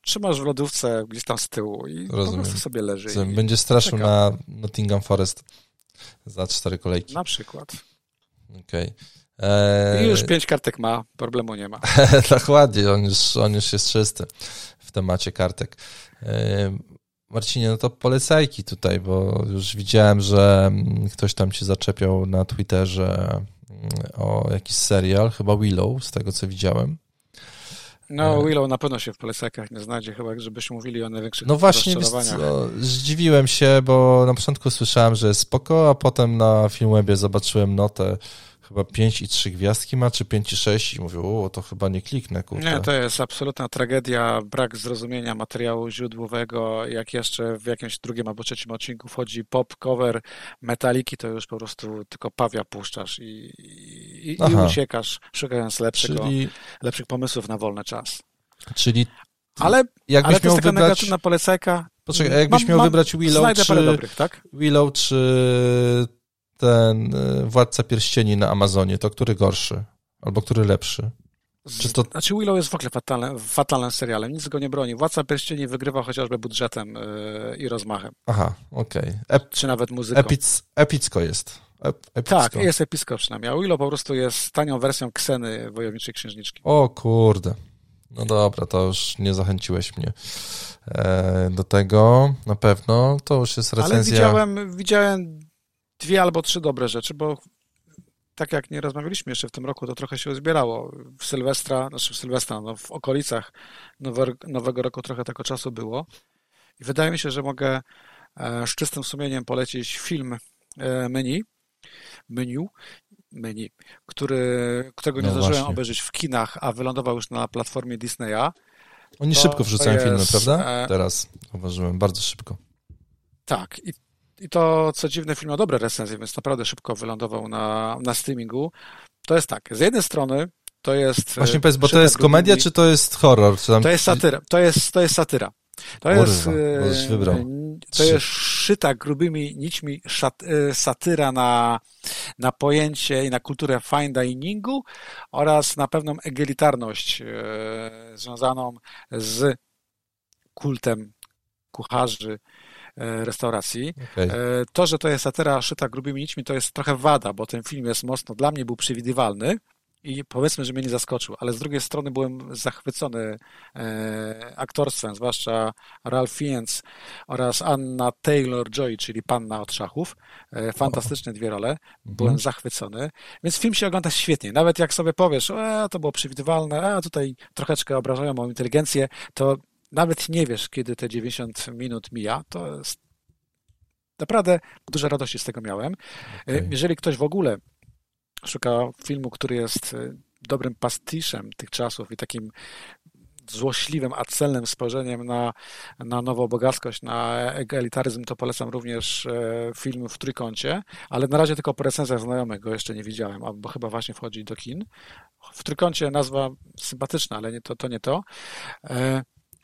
trzymasz w lodówce gdzieś tam z tyłu i Rozumiem. po prostu sobie leży. Co, będzie straszył na Nottingham Forest za cztery kolejki. Na przykład. Okej. Okay. Eee... I już pięć kartek ma, problemu nie ma. Dokładnie, on już, on już jest czysty w temacie kartek. Eee... Marcinie, no to polecajki tutaj, bo już widziałem, że mm, ktoś tam cię zaczepiał na Twitterze mm, o jakiś serial, chyba Willow, z tego co widziałem. No, e, Willow na pewno się w polecajkach nie znajdzie, chyba żebyśmy mówili o największych No właśnie, co, zdziwiłem się, bo na początku słyszałem, że jest spoko, a potem na Filmwebie zobaczyłem notę chyba 5 i 3 gwiazdki ma, czy 5 i 6 i mówię, o, to chyba nie kliknę, kurde. Nie, to jest absolutna tragedia, brak zrozumienia materiału źródłowego, jak jeszcze w jakimś drugim albo trzecim odcinku wchodzi pop, cover, metaliki, to już po prostu tylko pawia puszczasz i, i, i uciekasz, szukając lepszego, czyli... lepszych pomysłów na wolny czas. Czyli ale, jakbyś ale to jest taka wybrać... negatywna polecajka. Poczekaj, jakbyś mam, miał mam, wybrać Willow czy, dobrych, tak? Willow czy ten e, Władca Pierścieni na Amazonie, to który gorszy? Albo który lepszy? Czy to... Znaczy Willow jest w ogóle fatalnym, fatalnym serialem, nic go nie broni. Władca Pierścieni wygrywa chociażby budżetem yy, i rozmachem. Aha, okej. Okay. Czy nawet muzyką. Epic, epicko jest. epicko. Tak, jest epicko przynajmniej. A Willow po prostu jest tanią wersją Kseny Wojowniczej Księżniczki. O kurde. No dobra, to już nie zachęciłeś mnie e, do tego, na pewno. To już jest recenzja. Ale widziałem, widziałem dwie albo trzy dobre rzeczy, bo tak jak nie rozmawialiśmy jeszcze w tym roku, to trochę się uzbierało. W Sylwestra, znaczy w Sylwestra, no w okolicach nowego, nowego roku trochę tego czasu było. I wydaje mi się, że mogę e, z czystym sumieniem polecić film e, menu, menu, menu, który, którego nie no zdążyłem właśnie. obejrzeć w kinach, a wylądował już na platformie Disneya. Oni szybko wrzucają jest, filmy, prawda? E, Teraz zauważyłem, bardzo szybko. Tak, i i to, co dziwne, film ma dobre recenzje, więc naprawdę szybko wylądował na, na streamingu. To jest tak, z jednej strony to jest... Właśnie powiedz, bo to jest komedia, czy to jest horror? Tam... To jest satyra, to jest, to jest satyra. To Kurwa, jest, e, to jest szyta grubymi nićmi szat, e, satyra na, na pojęcie i na kulturę fine diningu oraz na pewną egalitarność e, związaną z kultem kucharzy, E, restauracji. Okay. E, to, że to jest satyra szyta grubymi nićmi, to jest trochę wada, bo ten film jest mocno, dla mnie był przewidywalny i powiedzmy, że mnie nie zaskoczył, ale z drugiej strony byłem zachwycony e, aktorstwem, zwłaszcza Ralph Fiennes oraz Anna Taylor-Joy, czyli Panna od szachów. fantastyczne dwie role. Byłem mhm. zachwycony. Więc film się ogląda świetnie. Nawet jak sobie powiesz, e, to było przewidywalne, a tutaj troszeczkę obrażają moją inteligencję, to nawet nie wiesz, kiedy te 90 minut mija, to jest naprawdę dużo radości z tego miałem. Okay. Jeżeli ktoś w ogóle szuka filmu, który jest e, dobrym pastiszem tych czasów i takim złośliwym, a celnym spojrzeniem na, na nową bogackość, na egalitaryzm, to polecam również e, film w trójkącie, ale na razie tylko po recenzjach znajomych go jeszcze nie widziałem, bo chyba właśnie wchodzi do kin. W trójkącie nazwa sympatyczna, ale nie to, to nie to.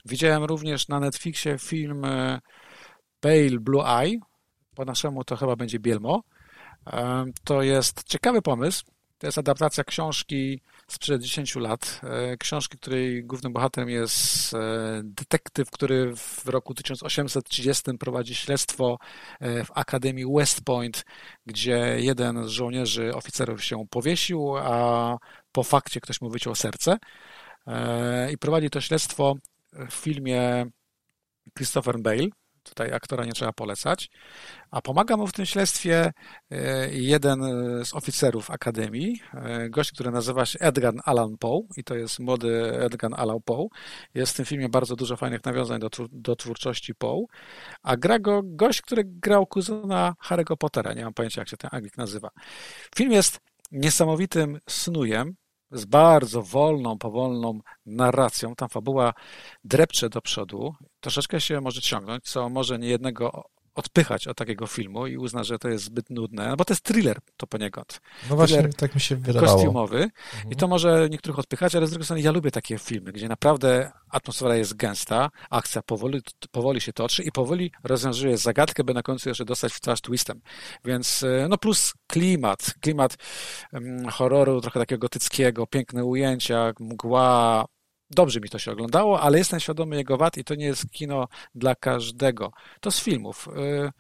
Widziałem również na Netflixie film e, Pale Blue Eye. Po naszemu to chyba będzie Bielmo. E, to jest ciekawy pomysł. To jest adaptacja książki sprzed 10 lat. E, książki, której głównym bohaterem jest detektyw, który w roku 1830 prowadzi śledztwo w Akademii West Point, gdzie jeden z żołnierzy, oficerów się powiesił, a po fakcie ktoś mu wyciął serce. I prowadzi to śledztwo w filmie Christopher Bale, tutaj aktora nie trzeba polecać, a pomaga mu w tym śledztwie e, jeden z oficerów Akademii, e, gość, który nazywa się Edgar Allan Poe i to jest młody Edgar Allan Poe. Jest w tym filmie bardzo dużo fajnych nawiązań do, do twórczości Poe, a gra go gość, który grał kuzyna Harry'ego Pottera, nie mam pojęcia jak się ten Anglik nazywa. Film jest niesamowitym snujem, z bardzo wolną, powolną narracją. Tam fabuła drepcze do przodu, troszeczkę się może ciągnąć, co może niejednego odpychać od takiego filmu i uzna, że to jest zbyt nudne, no bo to jest thriller to poniekąd. No właśnie, thriller tak mi się wydawało. Kostiumowy mhm. i to może niektórych odpychać, ale z drugiej strony ja lubię takie filmy, gdzie naprawdę atmosfera jest gęsta, akcja powoli, powoli się toczy i powoli rozwiązuje zagadkę, by na końcu jeszcze dostać w twarz twistem. Więc e, no plus klimat, klimat um, horroru trochę takiego gotyckiego, piękne ujęcia, mgła, dobrze mi to się oglądało, ale jestem świadomy jego wad i to nie jest kino dla każdego. To z filmów. Y,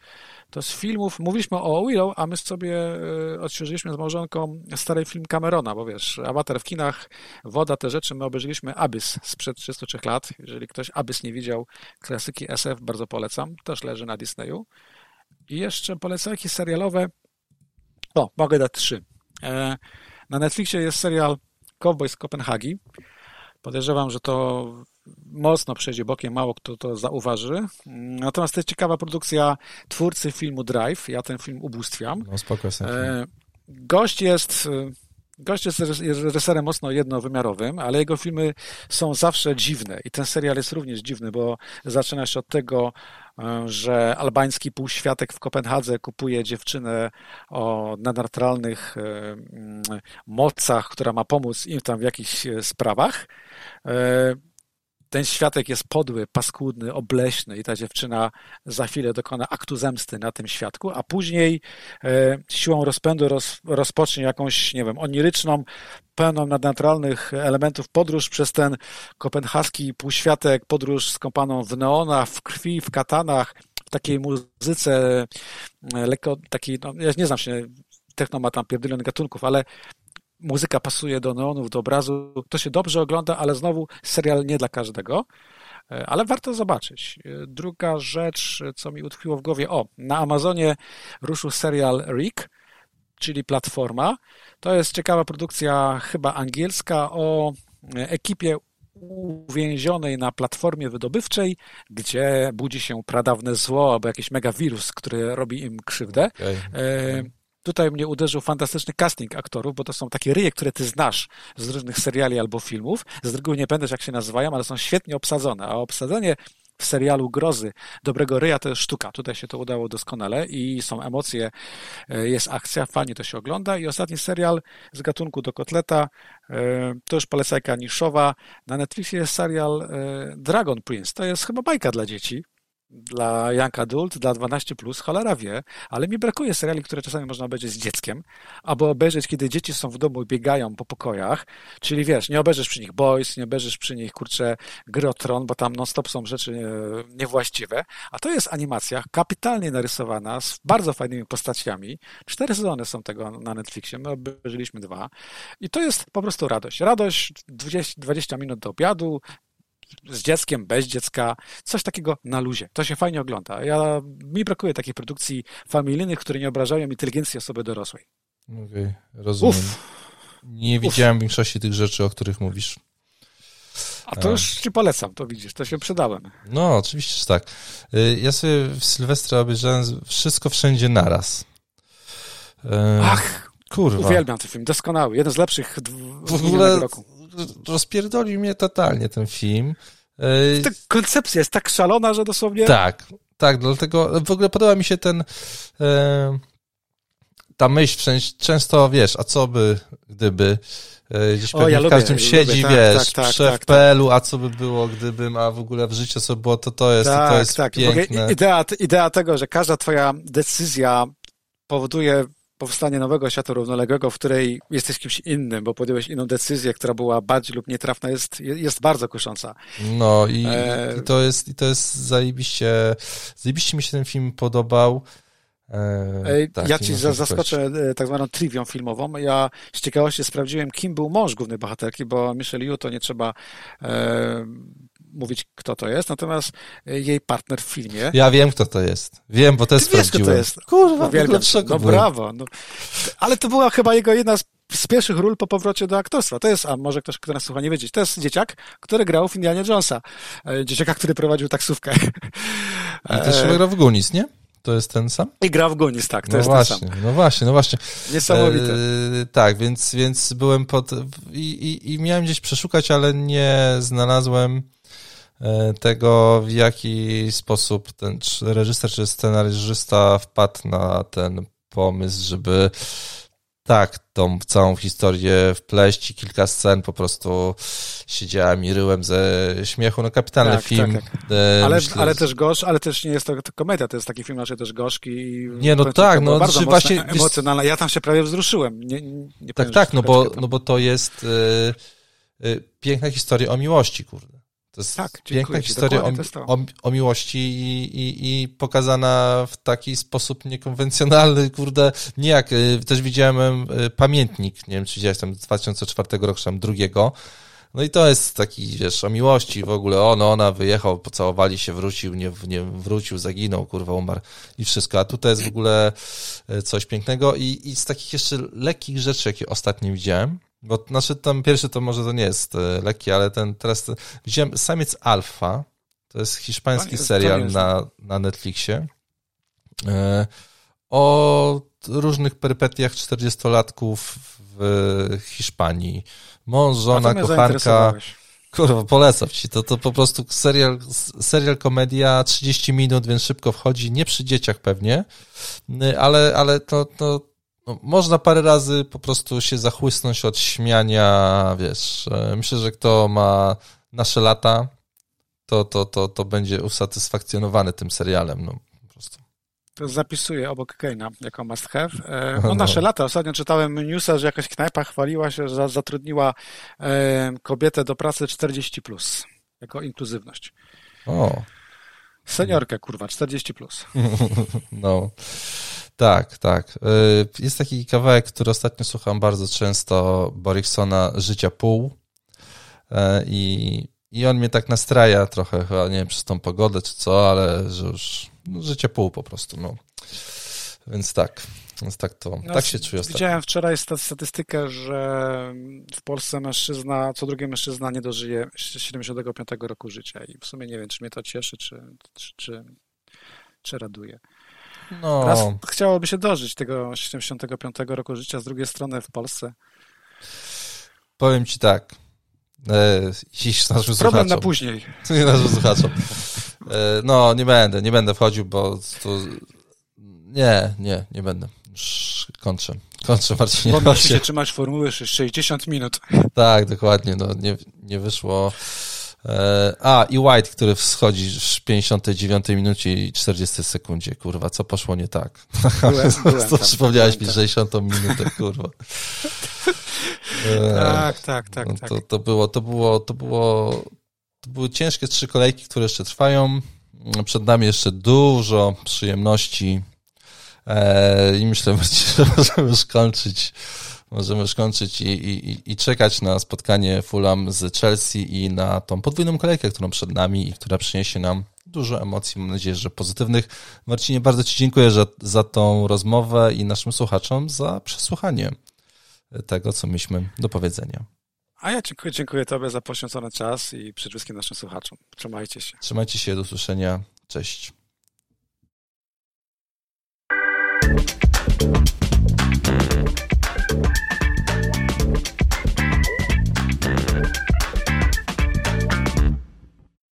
to z filmów, mówiliśmy o Willow, a my sobie y, odświeżyliśmy z małżonką stary film Camerona, bo wiesz, Avatar w kinach, woda, te rzeczy, my obejrzeliśmy Abyss sprzed 33 lat. Jeżeli ktoś Abyss nie widział, klasyki SF bardzo polecam, też leży na Disneyu. I jeszcze polecajki serialowe, o, mogę dać trzy. E, na Netflixie jest serial Cowboy z Kopenhagi. Podejrzewam, że to mocno przejdzie bokiem, mało kto to zauważy. Natomiast to jest ciekawa produkcja twórcy filmu Drive. Ja ten film ubóstwiam. No spoko, e, Gość jest Gość jest reżyserem mocno jednowymiarowym, ale jego filmy są zawsze dziwne i ten serial jest również dziwny, bo zaczyna się od tego, e, że albański półświatek w Kopenhadze kupuje dziewczynę o nadnaturalnych e, mocach, która ma pomóc im tam w jakichś sprawach. Ten światek jest podły, paskudny, obleśny i ta dziewczyna za chwilę dokona aktu zemsty na tym świadku, a później e, siłą rozpędu roz, rozpocznie jakąś, nie wiem, oniryczną, pełną nadnaturalnych elementów podróż przez ten kopenhaski półświatek, podróż skąpaną w neonach, w krwi, w katanach, w takiej muzyce e, lekko takiej, no, ja nie znam się, techno ma tam pierdolony gatunków, ale muzyka pasuje do neonów, do obrazu, to się dobrze ogląda, ale znowu serial nie dla każdego, e, ale warto zobaczyć. E, druga rzecz, co mi utkwiło w głowie, o, na Amazonie ruszył serial Rick, czyli Platforma. To jest ciekawa produkcja, chyba angielska, o ekipie uwięzionej na platformie wydobywczej, gdzie budzi się pradawne zło albo jakiś megawirus, który robi im krzywdę. Okay. Tutaj mnie uderzył fantastyczny casting aktorów, bo to są takie ryje, które ty znasz z różnych seriali albo filmów. Z reguły nie pamiętasz, jak się nazywają, ale są świetnie obsadzone. A obsadzenie w serialu Grozy Dobrego Ryja to jest sztuka. Tutaj się to udało doskonale i są emocje, e, jest akcja, fajnie to się ogląda. I ostatni serial z gatunku do kotleta, e, to już polecajka niszowa. Na Netflixie jest serial e, Dragon Prince. To jest chyba bajka dla dzieci dla Young Adult, dla 12+, plus, cholera wie, ale mi brakuje seriali, które czasami można obejrzeć z dzieckiem, albo obejrzeć, kiedy dzieci są w domu i biegają po pokojach, czyli wiesz, nie obejrzysz przy nich Boys, nie obejrzysz przy nich, kurczę, Gry o Tron, bo tam non-stop są rzeczy e, niewłaściwe, a to jest animacja kapitalnie narysowana, z bardzo fajnymi postaciami. Cztery sezony są tego na Netflixie, my obejrzeliśmy dwa i to jest po prostu radość. Radość 20, 20 minut do obiadu, z dzieckiem, bez dziecka, coś takiego na luzie. To się fajnie ogląda. Ja, mi brakuje takich produkcji familijnych, które nie obrażają inteligencji osoby dorosłej. Okej, okay, rozumiem. Uf. Nie widziałem Uf. większości tych rzeczy, o których mówisz. A to już ci polecam, to widzisz, to się przydałem. No, oczywiście, że tak. Y, ja sobie w Sylwestra obejrzałem wszystko wszędzie naraz. Y, Ach, kurwa. Uwielbiam ten film, doskonały, jeden z lepszych w ogóle roku rozpierdolił mnie totalnie ten film. Ta koncepcja jest tak szalona, że dosłownie... Tak, tak, dlatego w ogóle podoba mi się ten e, ta myśl, często wiesz, a co by, gdyby e, gdzieś pewnie ja w każdym lubię, siedzi, lubię, tak, wiesz, tak, tak, szef tak, PL-u, a co by było, gdybym, a w ogóle w życiu co było, to to jest, tak, to jest tak. piękne. Idea, idea tego, że każda twoja decyzja powoduje powstanie nowego świata równoległego, w której jesteś kimś innym, bo podjąłeś inną decyzję, która była bardziej lub nietrafna, jest, jest bardzo kusząca. No i, e... i to jest, i to jest zajebiście, zajebiście mi się ten film podobał. E, tak, ja ci zaskoczę e, tak zwaną triwią filmową. Ja z ciekawości sprawdziłem, kim był mąż głównej bohaterki, bo Michelle Yu to nie trzeba e, mówić, kto to jest, natomiast e, jej partner w filmie. Ja wiem, kto to jest. Wiem, bo to jest wiesz, kto to jest. Kurwa, Uwielbiam. No brawo. No. Ale to była chyba jego jedna z z pierwszych ról po powrocie do aktorstwa. To jest, a może ktoś, kto nas słucha, nie wiedzieć, to jest dzieciak, który grał w Indianie Jonesa. E, dzieciaka, który prowadził taksówkę. I też grał w Gunis, nie? To jest ten sam? I gra w Gunis, tak, to no jest właśnie, ten sam. No właśnie, no właśnie. Niesamowite. E, tak, więc, więc byłem pod... I, i, I miałem gdzieś przeszukać, ale nie znalazłem tego, w jaki sposób ten czy reżyser czy scenarzysta wpadł na ten pomysł, żeby tak, tą całą historię wpleść i kilka scen po prostu siedziałem i ryłem ze śmiechu. No kapitalny tak, film. Tak, tak. E, ale, myślę, ale też gorzki, ale też nie jest to, to komedia, to jest taki film raczej też gorzki. Nie, no tak, no bardzo czy właśnie emocjonalna. Ja tam się prawie wzruszyłem. Nie, nie tak, tak, no bo, no bo to jest y, piękna historia o miłości, kurde. To jest tak, piękna historia o, o, o, miłości i, i, i, pokazana w taki sposób niekonwencjonalny, kurde, nie jak, y, też widziałem y, pamiętnik, nie wiem, czy widziałeś tam z 2004 roku, czy tam drugiego, no i to jest taki, wiesz, o miłości w ogóle, on, ona wyjechał, pocałowali się, wrócił, nie, nie wrócił, zaginął, kurwa, umarł i wszystko, a tutaj jest w ogóle y, coś pięknego i, i z takich jeszcze lekkich rzeczy, jakie ostatnio widziałem, bo znaczy tam pierwszy to może to nie jest e, lekki, ale ten teraz widziałem Samiec Alfa. To jest hiszpański serial na, na Netflixie. E, o różnych perypetiach 40-latków w Hiszpanii. Mąż, żona, kochanka. Kurwa, polecam ci. To, to po prostu serial, serial komedia, 30 minut, więc szybko wchodzi. Nie przy dzieciach pewnie, e, ale, ale to, to no, można parę razy po prostu się zachłysnąć od śmiania, wiesz. E, myślę, że kto ma nasze lata, to, to, to, to będzie usatysfakcjonowany tym serialem. No, po prostu. To zapisuję obok Keina jako must have. E, no, nasze lata. Ostatnio czytałem newsa, że jakaś knajpa chwaliła się, że zatrudniła e, kobietę do pracy 40+, plus, jako inkluzywność. O. Seniorkę, kurwa, 40+. Plus. No. Tak, tak. E, jest taki kawałek, który ostatnio słucham bardzo często, Boriksona Życia Pół. I, I on mnie tak nastraja trochę, chyba nie wiem, przez tą pogodę czy co, ale że już no, życie pół po prostu, no. Więc tak, więc tak to, no, tak się czuję ostatnio. Widziałem wczoraj statystykę, że w Polsce mężczyzna, co drugi mężczyzna nie dożyje 75 roku życia i w sumie nie wiem, czy mnie to cieszy, czy, czy, czy, czy raduje. No. Raz chciałoby się dożyć tego 75 roku życia, z drugiej strony w Polsce. Powiem ci tak, E, Problem na później. Naszym słuchaczom. E, no, nie będę, nie będę wchodził, bo to... Nie, nie, nie będę. Kończę. Kończę, Marcinie. Bo musisz się trzymać formuły 60 minut. Tak, dokładnie. No, nie, nie wyszło... E, a, i White, który wschodzi w 59 minucie i 40 sekundzie, kurwa, co poszło nie tak? Byłem, byłem to przypomniałeś mi 60 minutę, kurwa. Tak, tak, tak, no, tak. To, to było, to było, to było, to były ciężkie trzy kolejki, które jeszcze trwają. Przed nami jeszcze dużo przyjemności e, i myślę, że możemy już kończyć możemy już kończyć i, i, i czekać na spotkanie Fulham z Chelsea i na tą podwójną kolejkę, którą przed nami i która przyniesie nam dużo emocji, mam nadzieję, że pozytywnych. Marcinie, bardzo Ci dziękuję za, za tą rozmowę i naszym słuchaczom za przesłuchanie tego, co mieliśmy do powiedzenia. A ja dziękuję, dziękuję Tobie za poświęcony czas i przede wszystkim naszym słuchaczom. Trzymajcie się. Trzymajcie się, do usłyszenia. Cześć.